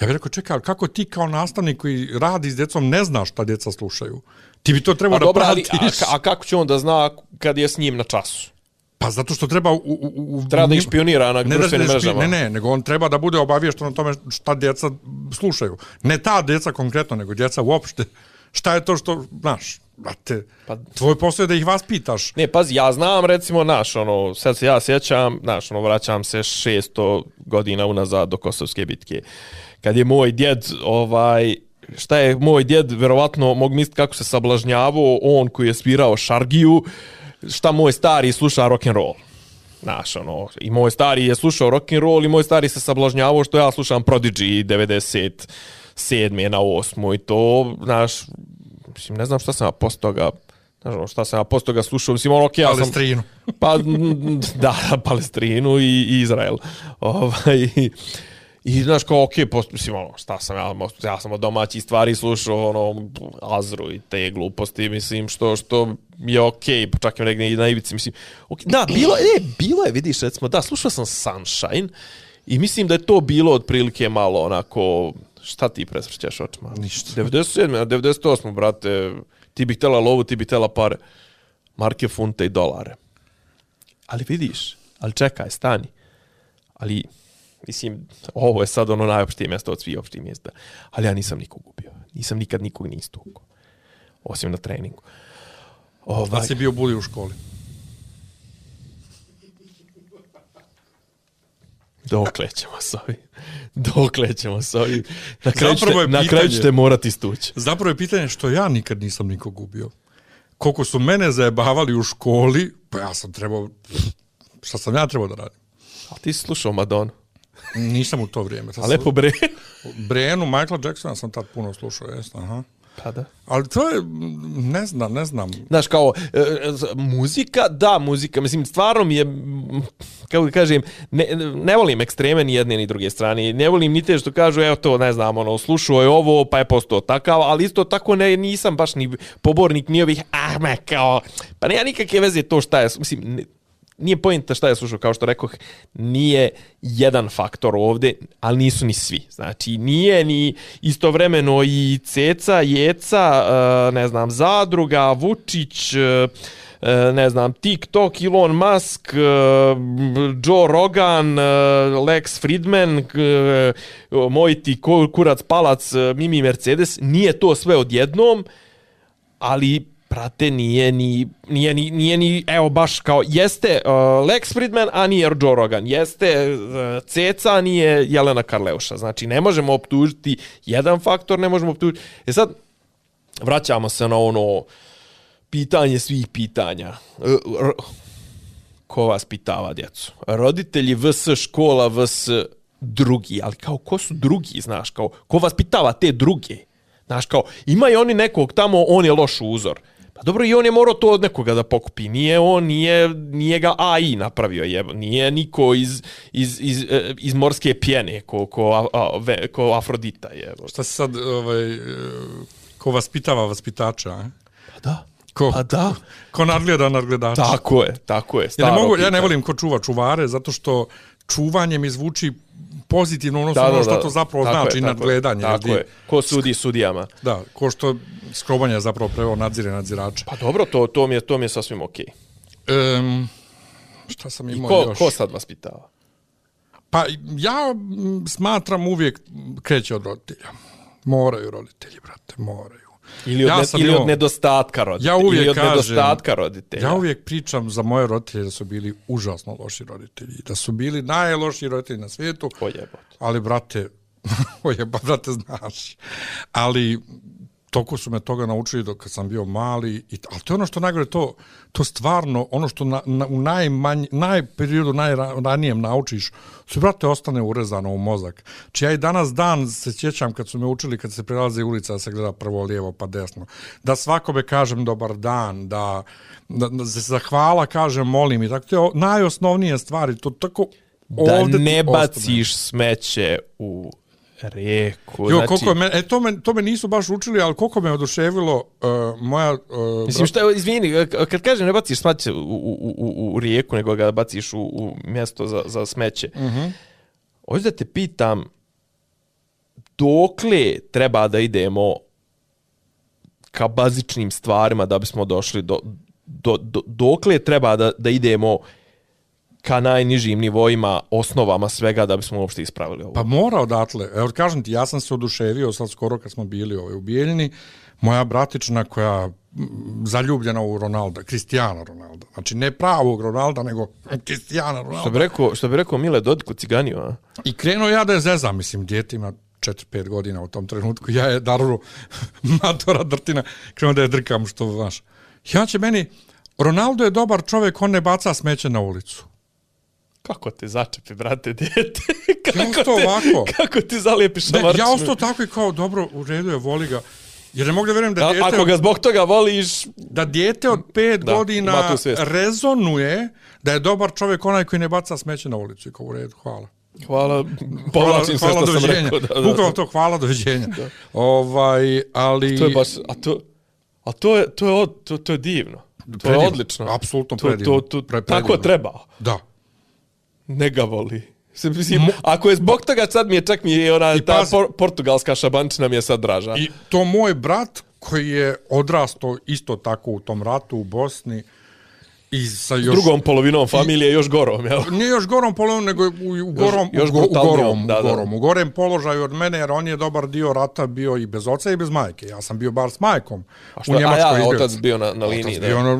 Ja bih rekao čekaj, ali kako ti kao nastavnik koji radi s djecom ne znaš šta djeca slušaju? Ti bi to trebao a da dobro, ali, pratiš. a, a kako će on da zna kad je s njim na času? Pa zato što treba u, u, u Treba da špionira na ne, društvenim ne, mrežama. ne, ne, nego on treba da bude obaviješten o tome šta djeca slušaju. Ne ta djeca konkretno, nego djeca uopšte. Šta je to što, znaš, brate, Pa- tvoj posao je da ih vaspitaš. Ne, pazi, ja znam, recimo, naš, ono, sad se ja sjećam, naš, ono, vraćam se 600 godina unazad do Kosovske bitke. Kad je moj djed, ovaj, šta je moj djed, verovatno, mogu misliti kako se sablažnjavao, on koji je svirao šargiju, šta moj stari sluša rock and roll. Znaš, ono, i moj stari je slušao rock and roll i moj stari se sablažnjavao što ja slušam Prodigy 97. na 8. i to, znaš, mislim, ne znam šta sam posle toga, znaš, ono, šta sam ja posle toga slušao, mislim, ono, okej, ja sam... Palestrinu. Pa, da, Palestrinu i, i Izrael. Ovaj, I, znaš, kao, okej, okay, mislim, ono, šta sam ja, ja sam od domaćih stvari slušao, ono, Azru i te gluposti, mislim, što, što je okej, okay, čak i negdje i na ivici, mislim, okay. da, bilo je, bilo je, vidiš, recimo, da, slušao sam Sunshine i mislim da je to bilo otprilike malo onako, šta ti presvrćaš očima? Ništa. 97. a 98. brate, ti bi htjela lovu, ti bi htjela pare. Marke, funte i dolare. Ali vidiš, ali čekaj, stani. Ali, mislim, ovo je sad ono najopštije mjesto od svih opštih mjesta. Ali ja nisam nikog ubio. Nisam nikad nikog ni istukao. Osim na treningu. Ovaj, si bio buli u školi. dokle ćemo s ovim? Dokle ćemo s ovim? Na kraju, ćete, je na kraju pitanje- ćete morati istući. Zapravo je pitanje što ja nikad nisam nikog ubio. Koliko su mene zajebavali u školi, pa ja sam trebao, šta sam ja trebao da radim? A ti si slušao Madonu. Nisam u to vrijeme. Tad A lepo bre. Brianu, Michaela Jacksona sam tad puno slušao, jesno, aha. Pa da. Ali to je, ne znam, ne znam. Znaš, kao, e, e, muzika, da, muzika, mislim, stvarno mi je, kako kažem, ne, ne volim ekstreme ni jedne ni druge strane, ne volim ni te što kažu, evo to, ne znam, ono, slušao je ovo, pa je postao takav, ali isto tako ne, nisam baš ni pobornik ni ovih, ah, me, kao, pa nema nikakve veze to šta je, mislim, ne, nije pojenta šta je slušao, kao što rekoh, nije jedan faktor ovde, ali nisu ni svi. Znači, nije ni istovremeno i Ceca, Jeca, eh, ne znam, Zadruga, Vučić, eh, eh, ne znam, TikTok, Elon Musk, Joe Rogan, Lex Friedman, Mojti kurac palac, Mimi Mercedes, nije to sve odjednom, ali prate nije ni nije ni nije ni evo baš kao jeste uh, Lex Friedman a nije Joe Rogan. Jeste uh, Ceca a nije Jelena Karleuša. Znači ne možemo optužiti jedan faktor ne možemo optužiti. E sad vraćamo se na ono pitanje svih pitanja. E, r- ko vas pitava djecu? Roditelji vs škola vs drugi. Ali kao ko su drugi znaš kao ko vas pitava te druge? Znaš, kao, imaju oni nekog tamo, on je loš uzor. Pa dobro, i on je morao to od nekoga da pokupi. Nije on, nije, nije ga AI napravio, je, nije niko iz, iz, iz, e, iz morske pjene, ko, ko, a, ve, ko Afrodita. Je. Šta se sad, ovaj, e, ko vaspitava vaspitača, a? Pa da. Ko, Pa da. ko nadgleda nadgledača. Tako je, tako je. Ja ne, mogu, ja ne volim ko čuva čuvare, zato što čuvanje mi zvuči pozitivno ono, Da, ono da, što da. to zapravo Tako znači tako je, nadgledanje. Tako ti- je. Ko sudi sudijama? Da, ko što skrobanje je zapravo preveo nadzire nadzirača. Pa dobro, to, to, mi, je, to mi je sasvim okej. Um, šta sam imao Ko, još? ko sad vas pitava? Pa ja smatram uvijek kreće od roditelja. Moraju roditelji, brate, moraju. Ili od, Ja ne, ili imao- od nedostatka roditelja. Ja uvijek ili od kažem, nedostatka roditelja. Ja uvijek pričam za moje roditelje da su bili užasno loši roditelji. Da su bili najlošiji roditelji na svijetu. O jebote. Ali, brate, oje, ba, brate, znaš. Ali, toko su me toga naučili dok kad sam bio mali. I, ali to je ono što najgore, to, to stvarno, ono što na, na, u najmanj, najperiodu, najranijem naučiš, se, brate, ostane urezano u mozak. Či ja i danas dan se sjećam kad su me učili, kad se prelaze ulica, da se gleda prvo lijevo pa desno. Da svakome kažem dobar dan, da, da, da se zahvala kažem molim i tako. To je najosnovnije stvari, to tako Da ne ostane. baciš smeće u Rijeku, Jo, znači... koliko me, e, to, me, to me nisu baš učili, ali koliko me oduševilo uh, moja... Uh, Mislim, šta, izvini, k- kad kaže ne baciš smeće u, u, u, u rijeku, nego ga baciš u, u mjesto za, za smeće, uh -huh. hoću da te pitam, dokle treba da idemo ka bazičnim stvarima da bismo došli do, do, do dokle treba da, da idemo ka najnižim nivoima, osnovama svega da bismo uopšte ispravili ovo. Pa mora odatle. Evo kažem ti, ja sam se oduševio sad skoro kad smo bili ovaj, u Bijeljini. Moja bratična koja zaljubljena u Ronalda, Kristijana Ronalda. Znači ne pravog Ronalda, nego Kristijana Što Ronalda. bi rekao, što bi rekao Mile Dodik u Ciganiju, a? I krenuo ja da je zezam, mislim, djete ima 4-5 godina u tom trenutku. Ja je daru matora drtina, krenuo da je drkam što, znaš. Ja će meni, Ronaldo je dobar čovjek, on ne baca smeće na ulicu. Kako te začepi, brate, djete? kako, Ja to te, ovako. kako ti zalijepiš na marčinu? ja ostao tako i kao, dobro, u redu je, voli ga. Jer ne mogu da vjerujem da A, dijete, ako ga zbog toga voliš, da dijete od pet Da, godina rezonuje da je dobar čovjek onaj koji ne baca smeće na ulicu. I kao, u redu, hvala. hvala, povlačim sve što sam rekao. Da, da, to, hvala, doviđenja. ovaj, ali... To je baš, a to, a to je, to je, to, to je divno. To Predivno. je odlično. Apsolutno to, predivno. To, to, Pre- tako predivno. treba. Da. Ne ga voli. Mislim, ako je zbog toga, sad mi je čak mi je ona, I ta por, portugalska šabančina mi je sad draža. I to moj brat koji je odrastao isto tako u tom ratu u Bosni i sa još... drugom polovinom familije još gorom, jel? Nije još gorom polovinom, nego u, u gorom, još u, go, u brutalnijom, gorom, da, u da. gorom, u gorem položaju od mene, jer on je dobar dio rata bio i bez oca i bez majke. Ja sam bio bar s majkom A, u što, a Njemačkoj ja, izbjeglici. otac bio na, na liniji. Otac bio na,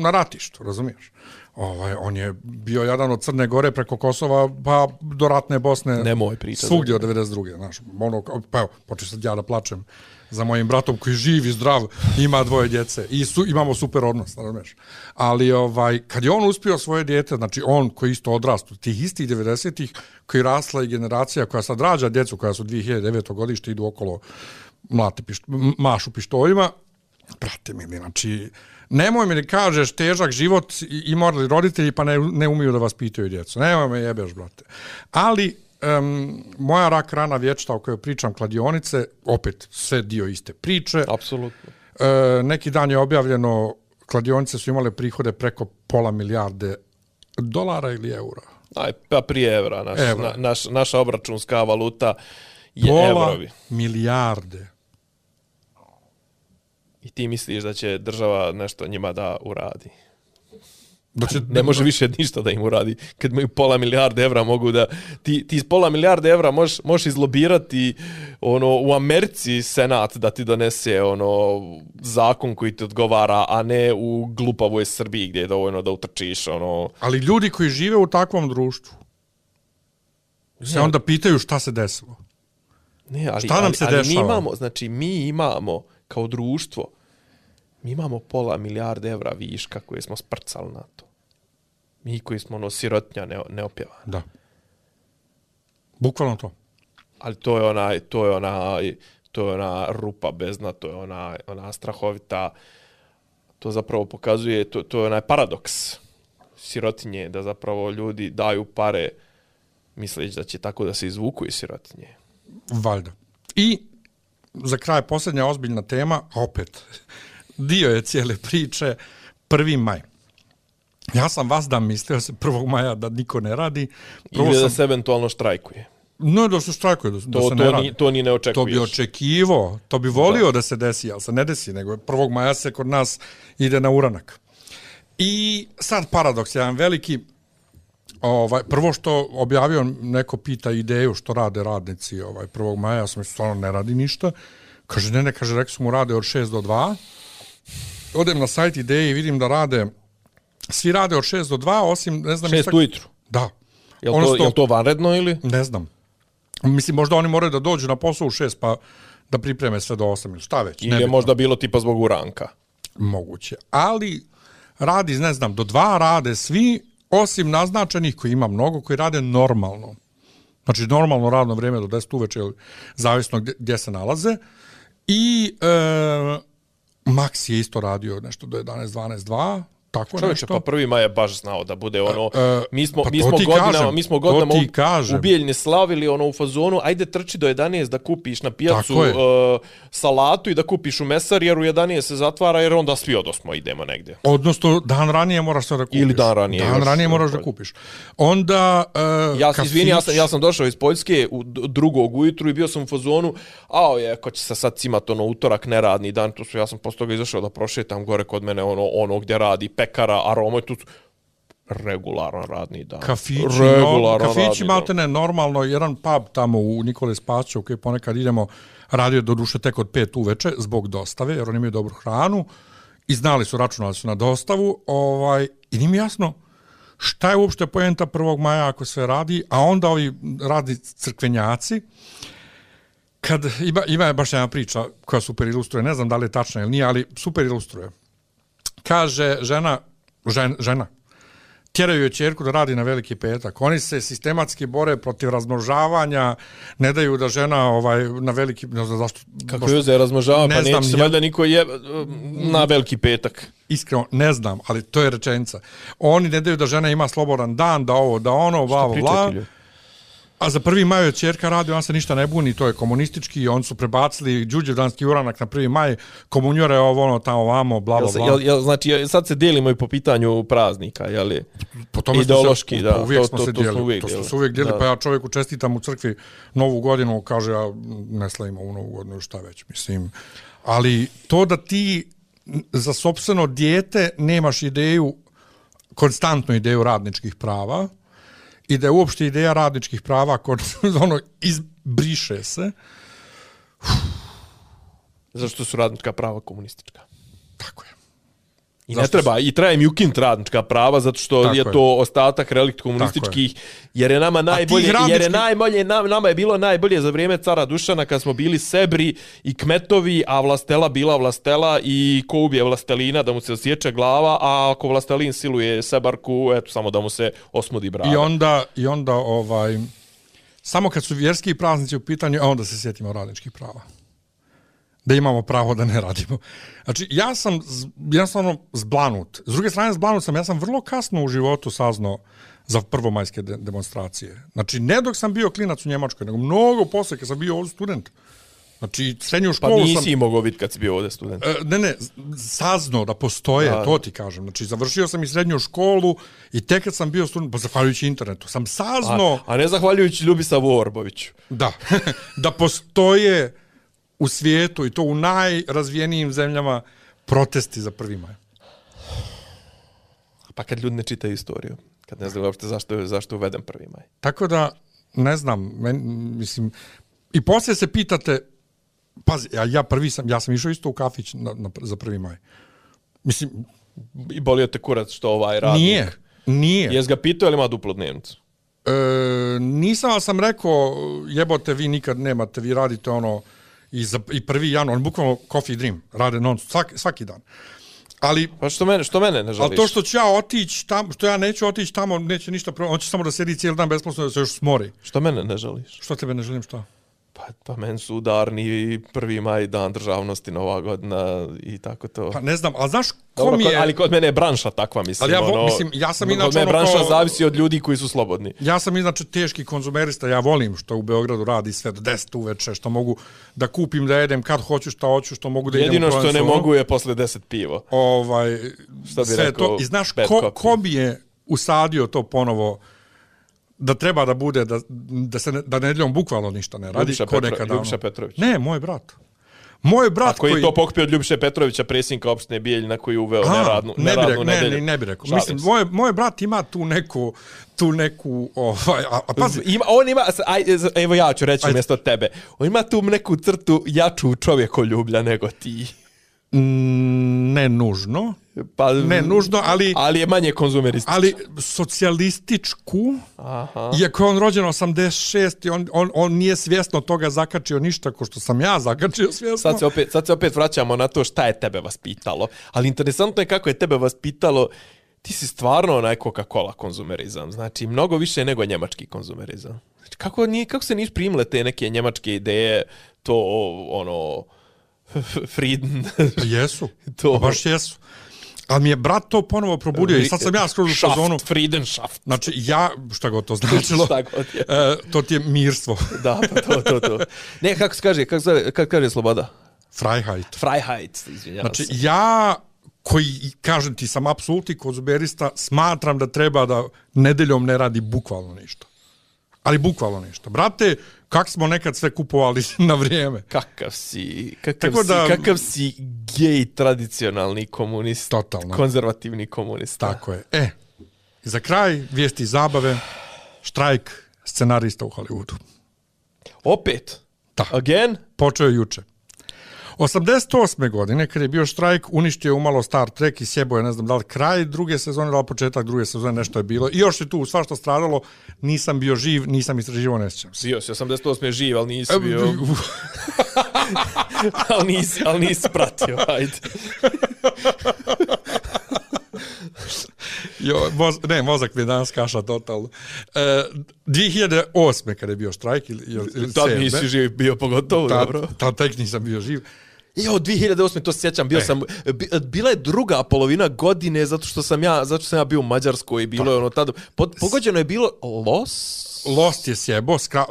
na ratištu, razumiješ? Ovaj, on je bio jedan od Crne Gore preko Kosova pa do ratne Bosne. Nemoj pričati. Svugdje od 92. Znaš, ono, pa evo, počeo sad ja da plačem za mojim bratom koji živ i zdrav, ima dvoje djece i su, imamo super odnos, razumiješ? Ali ovaj, kad je on uspio svoje djete, znači on koji isto odrastu, tih istih 90-ih, koji rasla i generacija koja sad rađa djecu koja su 2009. godište, idu okolo mlate pišt, m- mašu pištoljima, brate mili, znači, nemoj mi da kažeš težak život i, morali roditelji pa ne, ne umiju da vas pitaju djecu. Nemoj me jebeš, brate. Ali, um, moja rak rana vječta o kojoj pričam kladionice, opet sve dio iste priče. Apsolutno. E, neki dan je objavljeno, kladionice su imale prihode preko pola milijarde dolara ili eura. Aj, pa prije evra. Naš, Evra. Na, naš, naša obračunska valuta je Pola evrovi. milijarde. I ti misliš da će država nešto njima da uradi. Da će, Ne može više ništa da im uradi. Kad imaju pola milijarde evra mogu da... Ti, ti iz pola milijarde evra možeš, možeš izlobirati ono, u Americi senat da ti donese ono zakon koji ti odgovara, a ne u glupavoj Srbiji gdje je dovoljno da utrčiš. Ono, Ali ljudi koji žive u takvom društvu se onda pitaju šta se desilo. Ne, ali, Šta nam ali, se ali mi dešava? imamo, znači mi imamo kao društvo, mi imamo pola milijarde evra viška koje smo sprcali na to. Mi koji smo ono sirotnja ne, neopjevani. Da. Bukvalno to. Ali to je onaj, to je ona, to je ona rupa bezna, to je ona, ona strahovita, to zapravo pokazuje, to, to je onaj paradoks sirotinje, da zapravo ljudi daju pare misleći da će tako da se izvuku iz sirotinje. Valjda. I za kraj posljednja ozbiljna tema, opet, dio je cijele priče, 1. maj. Ja sam vas da mislio se 1. maja da niko ne radi. Prvo Ili da sam, se eventualno štrajkuje. no, da se štrajkuje, da, da To, se ne to, radi. ni, to ni ne To očekuješ. bi očekivo, to bi volio da. da se desi, ali se ne desi, nego 1. maja se kod nas ide na uranak. I sad paradoks, jedan veliki, ovaj, prvo što objavio neko pita ideju što rade radnici ovaj, 1. maja, ja sam mislio, stvarno ne radi ništa. Kaže, ne, ne, kaže, rekli su mu rade od 6 do 2. Odem na sajt ideje i vidim da rade, svi rade od 6 do 2, osim, ne znam... Šest istak- ujutru. Da. Je li to, Odnosno- je to vanredno ili? Ne znam. Mislim, možda oni moraju da dođu na posao u šest, pa da pripreme sve do osam ili šta već. Ili je možda bilo tipa zbog uranka? Moguće. Ali radi, ne znam, do dva rade svi, osim naznačenih koji ima mnogo, koji rade normalno. Znači, normalno radno vrijeme do 10 uveče, ili zavisno gdje, gdje se nalaze. I e, Max je isto radio nešto do 11, 12, 2, tako Čovječe, nešto. pa prvi maj je baš znao da bude ono, E, mi smo, pa mi smo godinama, kažem, mi smo godinama u, kažem. u Bijeljni slavili ono u fazonu, ajde trči do 11 da kupiš na pijacu uh, salatu i da kupiš u mesar, jer u 11 se zatvara, jer onda svi odosmo idemo negdje. Odnosno, dan ranije moraš da kupiš. Ili dan ranije, Dan ranije moraš da kupiš. Onda, uh, Ja se izvini, ja sam, ja sam došao iz Poljske u drugog ujutru i bio sam u fazonu, ao je, ko će se sad cimat ono utorak, neradni dan, tu su, ja sam posle toga izašao da prošetam gore kod mene ono, ono gdje radi pekara, aroma i tu regularan radni dan. kafići, no, regularan kafići radni malte ne, normalno, jedan pub tamo u Nikole Spaću, u koji ponekad idemo, radio do duše tek od pet uveče zbog dostave, jer oni imaju dobru hranu i znali su, računali su na dostavu, ovaj, i nije mi jasno šta je uopšte poenta 1. maja ako sve radi, a onda ovi radi crkvenjaci, kad ima, ima baš jedna priča koja super ilustruje, ne znam da li je tačna ili nije, ali super ilustruje. Kaže žena, žen, žena, tjeraju joj čerku da radi na veliki petak. Oni se sistematski bore protiv razmnožavanja, ne daju da žena ovaj na veliki, ne znam zašto, Kako je za razmnožava, Ne pa neće se valjda niko je na veliki petak. iskreno ne znam, ali to je rečenica. Oni ne daju da žena ima slobodan dan, da ovo, da ono, bla, bla. ti ljudi? A za prvi maj je čerka radi, on se ništa ne buni, to je komunistički, on su prebacili đuđevdanski uranak na prvi maj, komunjore ovo, ono, tamo, vamo, bla, Jel, bla, bla. jel, jel, znači, jel- sad se dijelimo i po pitanju praznika, je li? po tome ideološki, se, da, uvijek to- smo to- se to dijeli, uvijek to smo dijeli. se uvijek dijeli, pa ja čovjeku čestitam u crkvi novu godinu, kaže ja ne slavim ovu novu godinu, šta već, mislim. Ali to da ti za sopstveno dijete nemaš ideju, konstantnu ideju radničkih prava, i da je uopšte ideja radničkih prava kod ono izbriše se, Zašto su radnička prava komunistička? tako je. I Zašto ne treba, i treba im ukinuti radnička prava, zato što Tako je, je. to ostatak relikt komunističkih, jer je nama najbolje, tih jer je radnički- najbolje, nam, nama je bilo najbolje za vrijeme cara Dušana kad smo bili sebri i kmetovi, a vlastela bila vlastela i ko ubije vlastelina da mu se osjeća glava, a ako vlastelin siluje sebarku, eto samo da mu se osmudi brada. I onda, i onda ovaj, samo kad su vjerski praznici u pitanju, a onda se sjetimo radničkih prava. Da imamo pravo da ne radimo. Znači, ja sam jednostavno zblanut. S druge strane, zblanut sam, ja sam vrlo kasno u životu saznao za prvomajske de demonstracije. Znači, ne dok sam bio klinac u Njemačkoj, nego mnogo posle kad sam bio ovdje student. Znači, srednju pa školu sam... nisi mogao biti kad si bio ovdje student. E, Ne, ne, saznao da postoje, Da. to ti kažem. Znači, završio sam i srednju školu i tek kad sam bio student, pa zahvaljujući internetu, sam saznao A, a ne zahvaljujući Ljubisavu Orboviću. da, da postoje u svijetu i to u najrazvijenijim zemljama protesti za prvi maj. Pa kad ljudi ne čitaju istoriju, kad ne znaju uopšte zašto, zašto uveden prvi maj. Tako da, ne znam, men, mislim, i poslije se pitate, pazi, ja, ja prvi sam, ja sam išao isto u kafić na, na, za prvi maj. Mislim, I bolio te kurac što ovaj radnik. nije, nije. Jes ga pitao ili ima duplo dnevnicu? E, nisam, ali sam rekao, jebote, vi nikad nemate, vi radite ono i, za, i prvi januar, on bukvalno coffee dream, rade non svaki, svaki dan. Ali, Pa što mene, što mene ne žališ? ali to što ću ja otići tamo, što ja neću otići tamo, neće ništa, on će samo da sedi cijeli dan besplatno da se još smori. Što mene ne žališ? Što tebe ne želim šta? Pa, pa meni su udarni prvi maj, dan državnosti, nova godina i tako to. Pa ne znam, ali znaš ko Dobro, mi kod- je... ali kod mene je branša takva, mislim. Ali ja vo- ono, mislim, ja sam kod inače mene ono branša kao- zavisi od ljudi koji su slobodni. Ja sam inače teški konzumerista, ja volim što u Beogradu radi sve do 10 uveče, što mogu da kupim, da jedem kad hoću, šta hoću, što mogu da idem Jedino što ne ono. mogu je posle 10 pivo. ovaj, bi sve rekao, to. I znaš, ko, ko bi je usadio to ponovo da treba da bude, da, da se ne, da nedeljom bukvalno ništa ne radi. Ljubiša Petro- nekada, Ljubiša ono. Petrović. Ne, moj brat. Moj brat A koji koji... je to pokupio od Ljubiše Petrovića, predsjednika opštine Bijeljina koji je uveo A, neradnu, ne bi rekao, ne, nedelju. ne, ne bi rekao. Mislim, moj, moj brat ima tu neku, tu neku, ovaj, a, a pazi, Ima, on ima, aj, evo ja ću reći Ajde. mjesto tebe. On ima tu neku crtu jaču čovjekoljublja nego ti. Mm, ne nužno, Pa, ne nužno, ali, ali je manje konzumerističan. ali socijalističku, Aha. Iako je on rođen 86 i on, on, on nije svjesno toga zakačio ništa ko što sam ja zakačio svjesno. Sad se, opet, sad se opet vraćamo na to šta je tebe vaspitalo. Ali interesantno je kako je tebe vaspitalo ti si stvarno onaj Coca-Cola konzumerizam. Znači, mnogo više nego njemački konzumerizam. Znači, kako, nije, kako se niš primile te neke njemačke ideje, to, ono, Frieden, Pa jesu, To- to. baš jesu. Ali mi je brat to ponovo probudio i sad sam ja skroz u fazonu. Friedenschaft. Znači, ja, šta god to značilo, Šta god je. e, to ti je mirstvo. Da, pa to, to, to. Ne, kako se kaže, kako, zove, kako kaže sloboda? Freiheit. Freiheit, izvinjavam Znači, se. ja koji, kažem ti, sam apsolutni konzumerista, smatram da treba da nedeljom ne radi bukvalno ništa. Ali bukvalno ništa. Brate, kak smo nekad sve kupovali na vrijeme. Kakav si, kakav, Tako si, kakav si gej tradicionalni komunist, Totalno. konzervativni komunist. Tako je. E, za kraj, vijesti zabave, štrajk scenarista u Hollywoodu. Opet? Da. Again? Počeo je juče. 88. godine, kad je bio štrajk, uništio je umalo Star Trek i sjebo je, ne znam, da li kraj druge sezone, da li početak druge sezone, nešto je bilo. I još je tu svašta stradalo, nisam bio živ, nisam istraživo, ne sjećam se. Bio si 88. živ, ali nisi bio... ali, nisi, ali nisi pratio, ajde. Jo, moz, ne, mozak mi je danas kaša totalno. E, 2008. kada je bio štrajk, ili, ili, Tad nisi živ bio, pogotovo, tad, dobro. tad tek nisam bio živ. Jo, 2008. to se sjećam, bio E. sam, bi- bila je druga polovina godine zato što sam ja, zato što sam ja bio u Mađarskoj i bilo je ono tada, pod, pogođeno je bilo Los, Lost je sjebo, skra,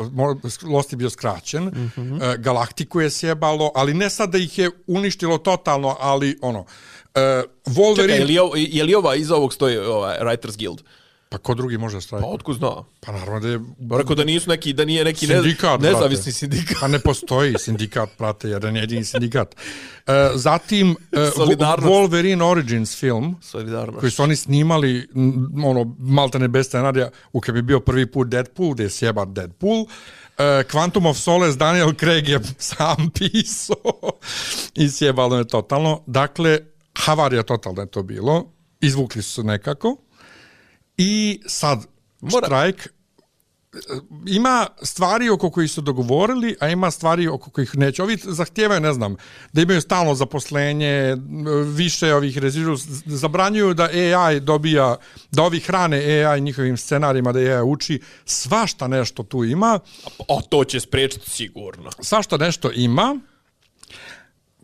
Lost je bio skraćen, mm. -hmm. Galaktiku je sjebalo, ali ne sad da ih je uništilo totalno, ali ono, e, Wolverine... Čekaj, je li, ovo, je li ova iz ovog stoji ovaj, Writers Guild? Pa ko drugi može Pa strajkati? otkud zna? Pa naravno da je... Rekao da nisu neki, da nije neki ne, Sindikat, nezavisni brate. sindikat. Pa ne postoji sindikat, prate, jedan jedini sindikat. E, zatim, e, Solidarnost. Wolverine Origins film, koji su oni snimali, ono, malte ne bez scenarija, u kad bi bio prvi put Deadpool, gdje je sjebat Deadpool, Uh, Quantum of Solace Daniel Craig je sam pisao i sjebalo je totalno. Dakle, havarija totalno je to bilo. Izvukli su se nekako. I sad, Mora- štrajk, ima stvari oko kojih su dogovorili, a ima stvari oko kojih neće. Ovi zahtijevaju, ne znam, da imaju stalno zaposlenje, više ovih režiru, zabranjuju da AI dobija, da ovi hrane AI njihovim scenarijima, da AI uči, svašta nešto tu ima, O, to će spriječiti sigurno. svašta nešto ima,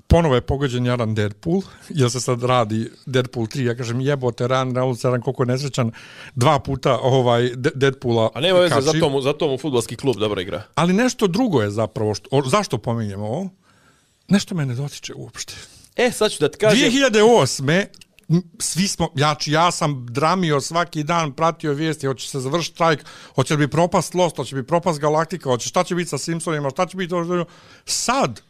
ponovo je pogođen jedan Deadpool, jer se sad radi Deadpool 3, ja kažem jebote, Ran Reynolds, jedan koliko je nesrećan, dva puta ovaj De- Deadpoola A nema veze, kači. zato mu, zato mu futbolski klub dobro igra. Ali nešto drugo je zapravo, što, o, zašto pominjem ovo? Nešto me ne dotiče uopšte. E, sad ću da ti kažem... 2008. m, svi smo, znači ja sam dramio svaki dan, pratio vijesti, hoće se završiti strajk, hoće li bi propast Lost, hoće bi propast Galaktika, hoće šta će biti sa Simpsonima, šta će biti... Sad,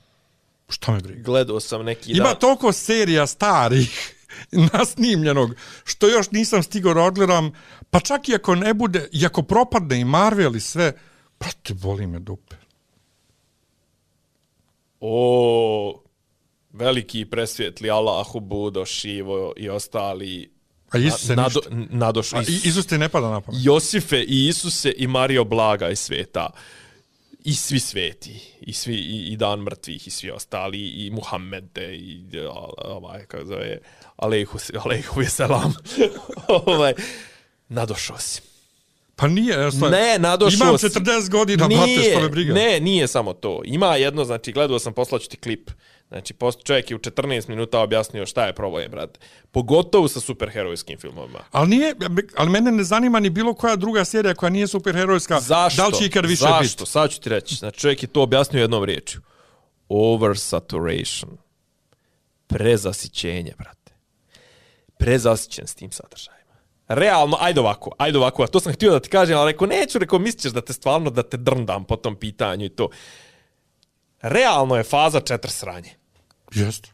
šta me briga? Gledao sam neki Ima dan. toliko serija starih nasnimljenog, što još nisam stigao da odgledam, pa čak i ako ne bude, i ako propadne i Marvel i sve, brate, boli me dupe. O, veliki presvjetli Allahu, Budo, Šivo i ostali... A Isuse nado, ništa. nadoš, A, Isus ti ne pada na pamet. Josife i Isuse i Mario Blaga i sveta. I svi sveti. I, svi, i, i dan mrtvih i svi ostali. I Muhammede i ovaj, kako zove, Alejhu, Alejhu je selam. ovaj, nadošao si. Pa nije, ja stvar, Ne, nadošao Imam si. 40 godina, brate, što me briga. Ne, nije samo to. Ima jedno, znači, gledao sam, poslaću ti klip. Znači, post, čovjek je u 14 minuta objasnio šta je problem, brate. Pogotovo sa superherojskim filmovima. Ali, nije, ali mene ne zanima ni bilo koja druga serija koja nije superherojska. Zašto? Da li će ikad više Zašto? biti? Sad ću ti reći. Znači, čovjek je to objasnio jednom riječju. Oversaturation. Prezasićenje, brate. Prezasićen s tim sadržajima. Realno, ajde ovako, ajde ovako, a to sam htio da ti kažem, ali rekao, neću, rekao, misliš da te stvarno, da te drndam po tom pitanju i to. Realno je faza četiri sranje. Jeste.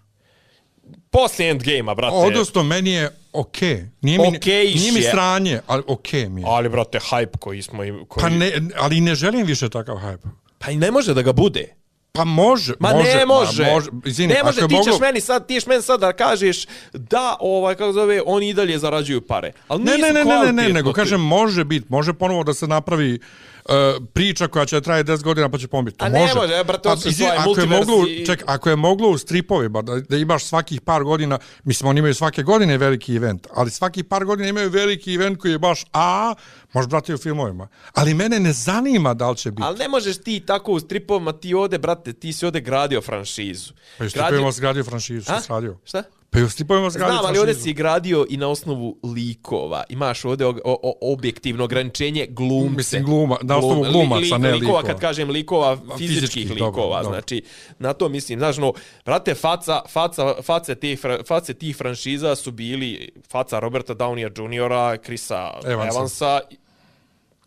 Poslije endgame-a, brate. Odnosno, meni je okej. Okay. Nije, mi, Okejš nije mi je. stranje, ali okej okay mi je. Ali, brate, hype koji smo. Koji... Pa ne, ali ne želim više takav hype. pa i ne može da ga bude. Pa može, Ma može. ne može. Ma, može. Izvini, ne može, ti moglo- ćeš meni sad, ti ćeš meni sad da kažeš da, ovaj, kako zove, oni i dalje zarađuju pare. Ali Ne, ne, ne, ne, ne, ne, kvalitetno nego kažem, može biti, može ponovo da se napravi uh, priča koja će traje 10 godina pa će pombiti. To A ne može. može, e, brate, Pa, hoćeš izvini, svoj ako je moglo, i- ček, ako je moglo u stripovima da, da imaš svakih par godina, mislim, oni imaju svake godine veliki event, ali svaki par godina imaju veliki event koji je baš a, možeš brati u filmovima. Ali mene ne zanima da li će biti. Ali ne možeš ti tako u stripovima, ti ode, brate, ti si ode gradio franšizu. Pa isto gradio... ima gradio franšizu, što si radio? Šta? Pa i u stripovima zgradi Znam, ali ovdje fašizam. si gradio i na osnovu likova. Imaš ovdje o, o, objektivno ograničenje glumce. Mislim, gluma- na osnovu Glum- glumaca, li- li- ne likova. likova. Kad kažem likova, fizičkih, fizičkih, likova. dobro, dobro. Znači, na to mislim. Znaš, no, brate, faca, faca, face, tih, fra- face tih franšiza su bili faca Roberta Downeya Jr., Chrisa Evansa. Evansa,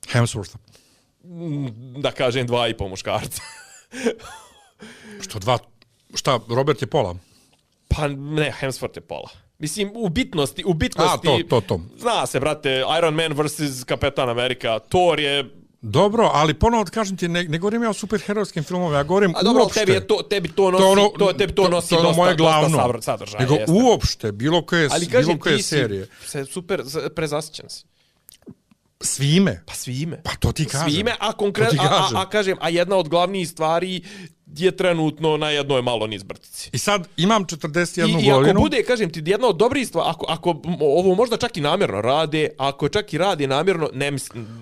Hemsworth. da kažem dva i po muškarca. Što dva... Šta, Robert je pola? Pa ne, Hemsworth je pola. Mislim, u bitnosti, u bitnosti... A, to, to, to. Zna se, brate, Iron Man vs. Kapetan Amerika, Thor je... Dobro, ali ponovo kažem ti, ne, ne govorim ja o superherojskim filmovima, ja govorim A dobro, uopšte. tebi, je to, tebi to nosi, To ono- to, tebi to nosi to je ono dosta, moje glavno. dosta sadržaja. Nego jeste. uopšte, bilo koje, Ali bilo kažem, koje ti si serije. se super prezasićen si. Svime. Pa svime. Pa to ti kažem. Svime, a konkretno, a, a, kažem. a, kažem, a jedna od glavnijih stvari je trenutno na jednoj malo nizbrtici. I sad imam 41 I, I ako godinu. bude, kažem ti, jedna od dobrih stvari, ako, ako ovo možda čak i namjerno rade, ako čak i radi namjerno, ne,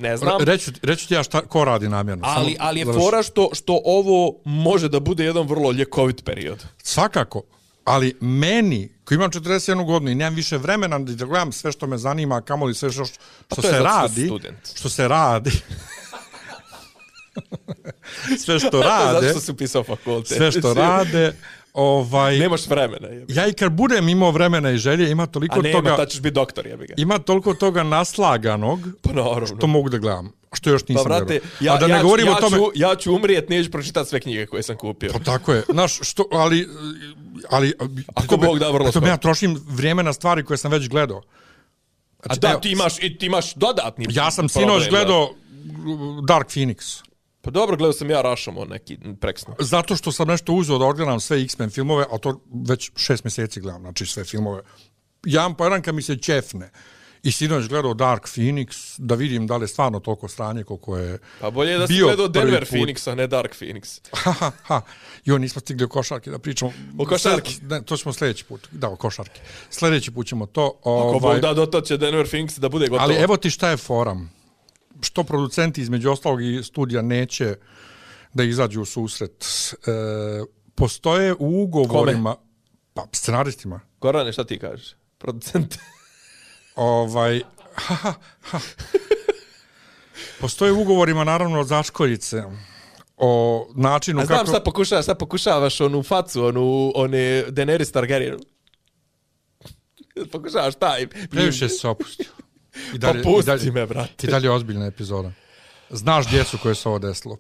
ne znam, Re- Reću, reću ti ja šta, ko radi namjerno. ali, Samo ali je završi. fora što, što ovo može da bude jedan vrlo ljekovit period. Svakako. Ali meni, koji imam 41 godinu i nemam više vremena da gledam sve što me zanima, kamoli sve što, što Pa to je se zato što si radi, student. što se radi, sve što rade, Zato si upisao fakultet. sve što rade, ovaj, Nemaš vremena. Jebi. ja i kad budem imao vremena i želje, ima toliko A nema, toga, ta ćeš biti doktor, jebi ga. ima toliko toga naslaganog, Pa naravno. to mogu da gledam, što još Pa, nisam brate, gledao. ja, A da ne ja, govorim ja, o tome, ću, ja ću umrijet, neću pročitati sve knjige koje sam kupio. Pa tako je. Znaš, što, ali, ali, Ako Bog da, vrlo skoro. ja trošim vrijeme na stvari koje sam već gledao. A da, evo, ti imaš, ti imaš dodatni Ja sam sinoć da. gledao Dark Phoenix. Pa dobro, gledao sam ja Rashomon neki preksno. Zato što sam nešto uzeo da odgledam sve X-Men filmove, a to već šest mjeseci gledam, znači sve filmove. Jedan po jedan kad mi se čefne. I sinoć gledao Dark Phoenix, da vidim da li je stvarno toliko stranje koliko je Pa bolje je da si gledao Denver. Phoenix, a ne Dark Phoenix. Ha, ha, ha. Jo, nismo stigli o košarki da pričamo. O košarki? Ne, to ćemo sljedeći put. Da, o košarki. Sljedeći put ćemo to. Ako Ovaj, Bog da, do to će Denver Phoenix da bude gotovo. ali evo ti šta je foram. Što producenti između ostalog i studija neće da izađu u susret. E, postoje u ugovorima... Pa, scenaristima. Gorane, šta ti kažeš? Producent. Ovaj, ha, ha, ha. Postoje u ugovorima, naravno, od začkoljice o načinu A znam kako... šta pokušavaš, šta pokušavaš onu facu, onu, one Daenerys Targaryen. Pokušavaš taj. Previše se opustio. I Pa pusti i dalje, me, brate. I dalje je ozbiljna epizoda. Znaš gdje su koje se ovo desilo?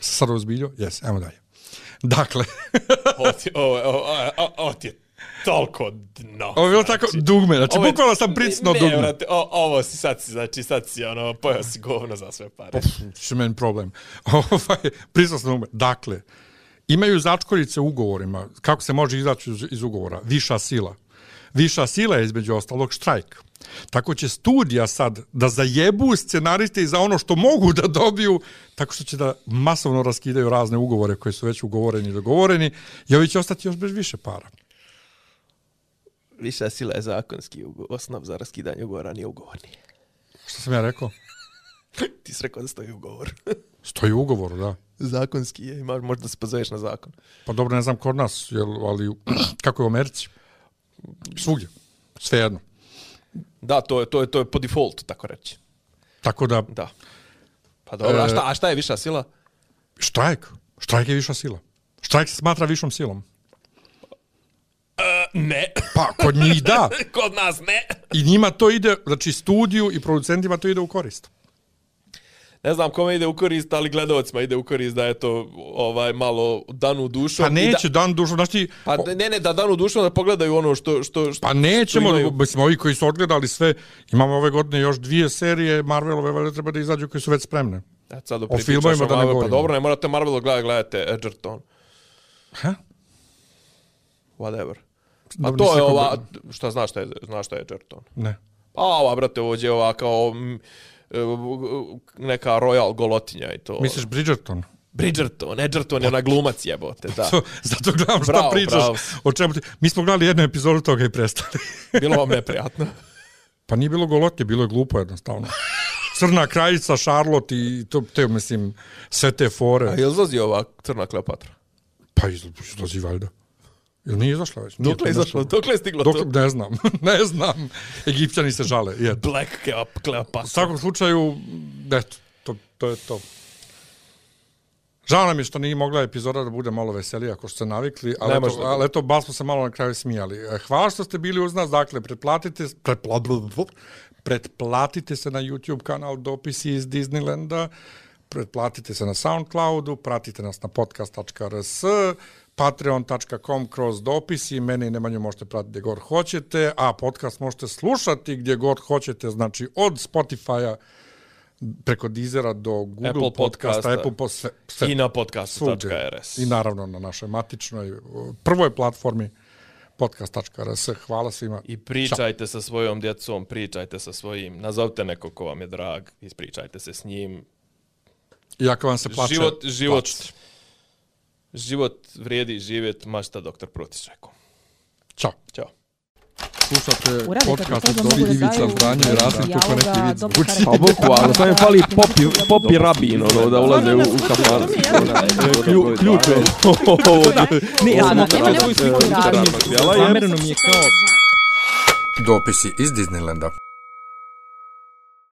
Se Sad ozbiljio? Jes, ajmo dalje. Dakle, Ovo ti, ovo, ovo, ti je toliko dno. ovo je bilo tako dugme, znači Ovo je- bukvalno sam pricnuo ne, dugme. brate, o, ovo si sad si, znači sad si ono, pojao si govno za sve pare. Što je meni problem. Ovaj, pricnuo sam dugme. Dakle, imaju začkoljice u ugovorima. Kako se može izaći iz, iz ugovora? Viša sila. Viša sila je između ostalog štrajk. Tako će studija sad da zajebu scenariste i za ono što mogu da dobiju, tako što će da masovno raskidaju razne ugovore koji su već ugovoreni i dogovoreni i ovi će ostati još bez više para. Viša sila je zakonski ugo- osnov za raskidanje ugovora, nije ugovorni. Što sam ja rekao? Ti si rekao da stoji ugovor. Stoji u ugovoru, da. zakonski je, imaš, možda se pozoveš na zakon. Pa dobro, ne znam kod nas, jel, ali kako je u Americi? Svugdje. Svejedno. Da, to je, to je, to je po defaultu, tako reći. Tako da, Da. Pa dobro, a, šta, a šta je viša sila? štrajk. Štrajk je viša sila. Štrajk se smatra višom silom. Ne. Pa, kod njih da. Kod nas ne. I njima to ide, znači studiju i producentima to ide u korist. Ne znam kome ide u korist, ali gledalcima ide u korist da je to ovaj malo danu dušom. Pa neće Da, dan dušo, znači, pa ne, ne, da danu dušom da pogledaju ono što... što, što pa nećemo, što imaju. mislim, ovi koji su odgledali sve, imamo ove godine još dvije serije Marvelove, valjda treba da izađu koji su već spremne. E, sad O filmovima da ne Pa govorimo. dobro, ne morate Marvelu gledati, gledajte Edgerton. Ha? Whatever. Pa to je ova... da- Šta znaš šta je, znaš šta je Edgerton? Ne. Pa ova, brate, ovdje je ova kao... e, neka royal golotinja i to. Misliš Bridgerton? Bridgerton, Edgerton je ona glumac jebote, da. To, zato gledam šta Bravo, pričaš. bravo. O čemu ti... Mi smo gledali jednu epizodu toga i prestali. Bilo vam neprijatno. pa nije bilo golotnje, bilo je glupo jednostavno. Crna kraljica, Charlotte i to, te, mislim, sve te fore. A je izlazi ova crna Kleopatra? Pa izlazi valjda. Ili nije izašla već? Nije Dokle je to izašlo? Dokle je stiglo Dok, to? ne znam, ne znam. Egipćani se žale, je. Black Cap, U Cleopatra. svakom slučaju, eto, to, to je to. Žao nam je što nije mogla epizoda da bude malo veselija, ako što ste navikli, ali, Ne eto, može da ali eto, baš smo se malo na kraju smijali. E, Hvala što ste bili uz nas, dakle, pretplatite, pretpla, pretplatite se na YouTube kanal Dopisi iz Disneylanda, pretplatite se na Soundcloudu, pratite nas na podcast.rs, patreon.com kroz dopisi, mene i Nemanju možete pratiti gdje god hoćete, a podcast možete slušati gdje god hoćete, znači od Spotify-a preko Deezera do Google Apple podcasta, podcasta. Apple po sve, sve I na svugdje. podcastu.rs. I naravno na našoj matičnoj prvoj platformi podcast.rs. Hvala svima. I pričajte sa svojom djecom, pričajte sa svojim, nazovite neko ko vam je drag, ispričajte se s njim. I ako vam se plače, život, život, plačite. Život vrijedi živjet, ma šta doktor Protić rekao. Ćao. Ćao. Slušate podcast od da Ivica Zdanje i Rasim kako neki vid dobro zvuči. Pa bukvalno, samo im fali popi, popi rabin, ono, da ulaze u, u kafan. Klju- Ključ je. Ne, ja sam da, opet nema svoj nema svoj svoj Zamereno mi je kao Dopisi iz Disneylanda.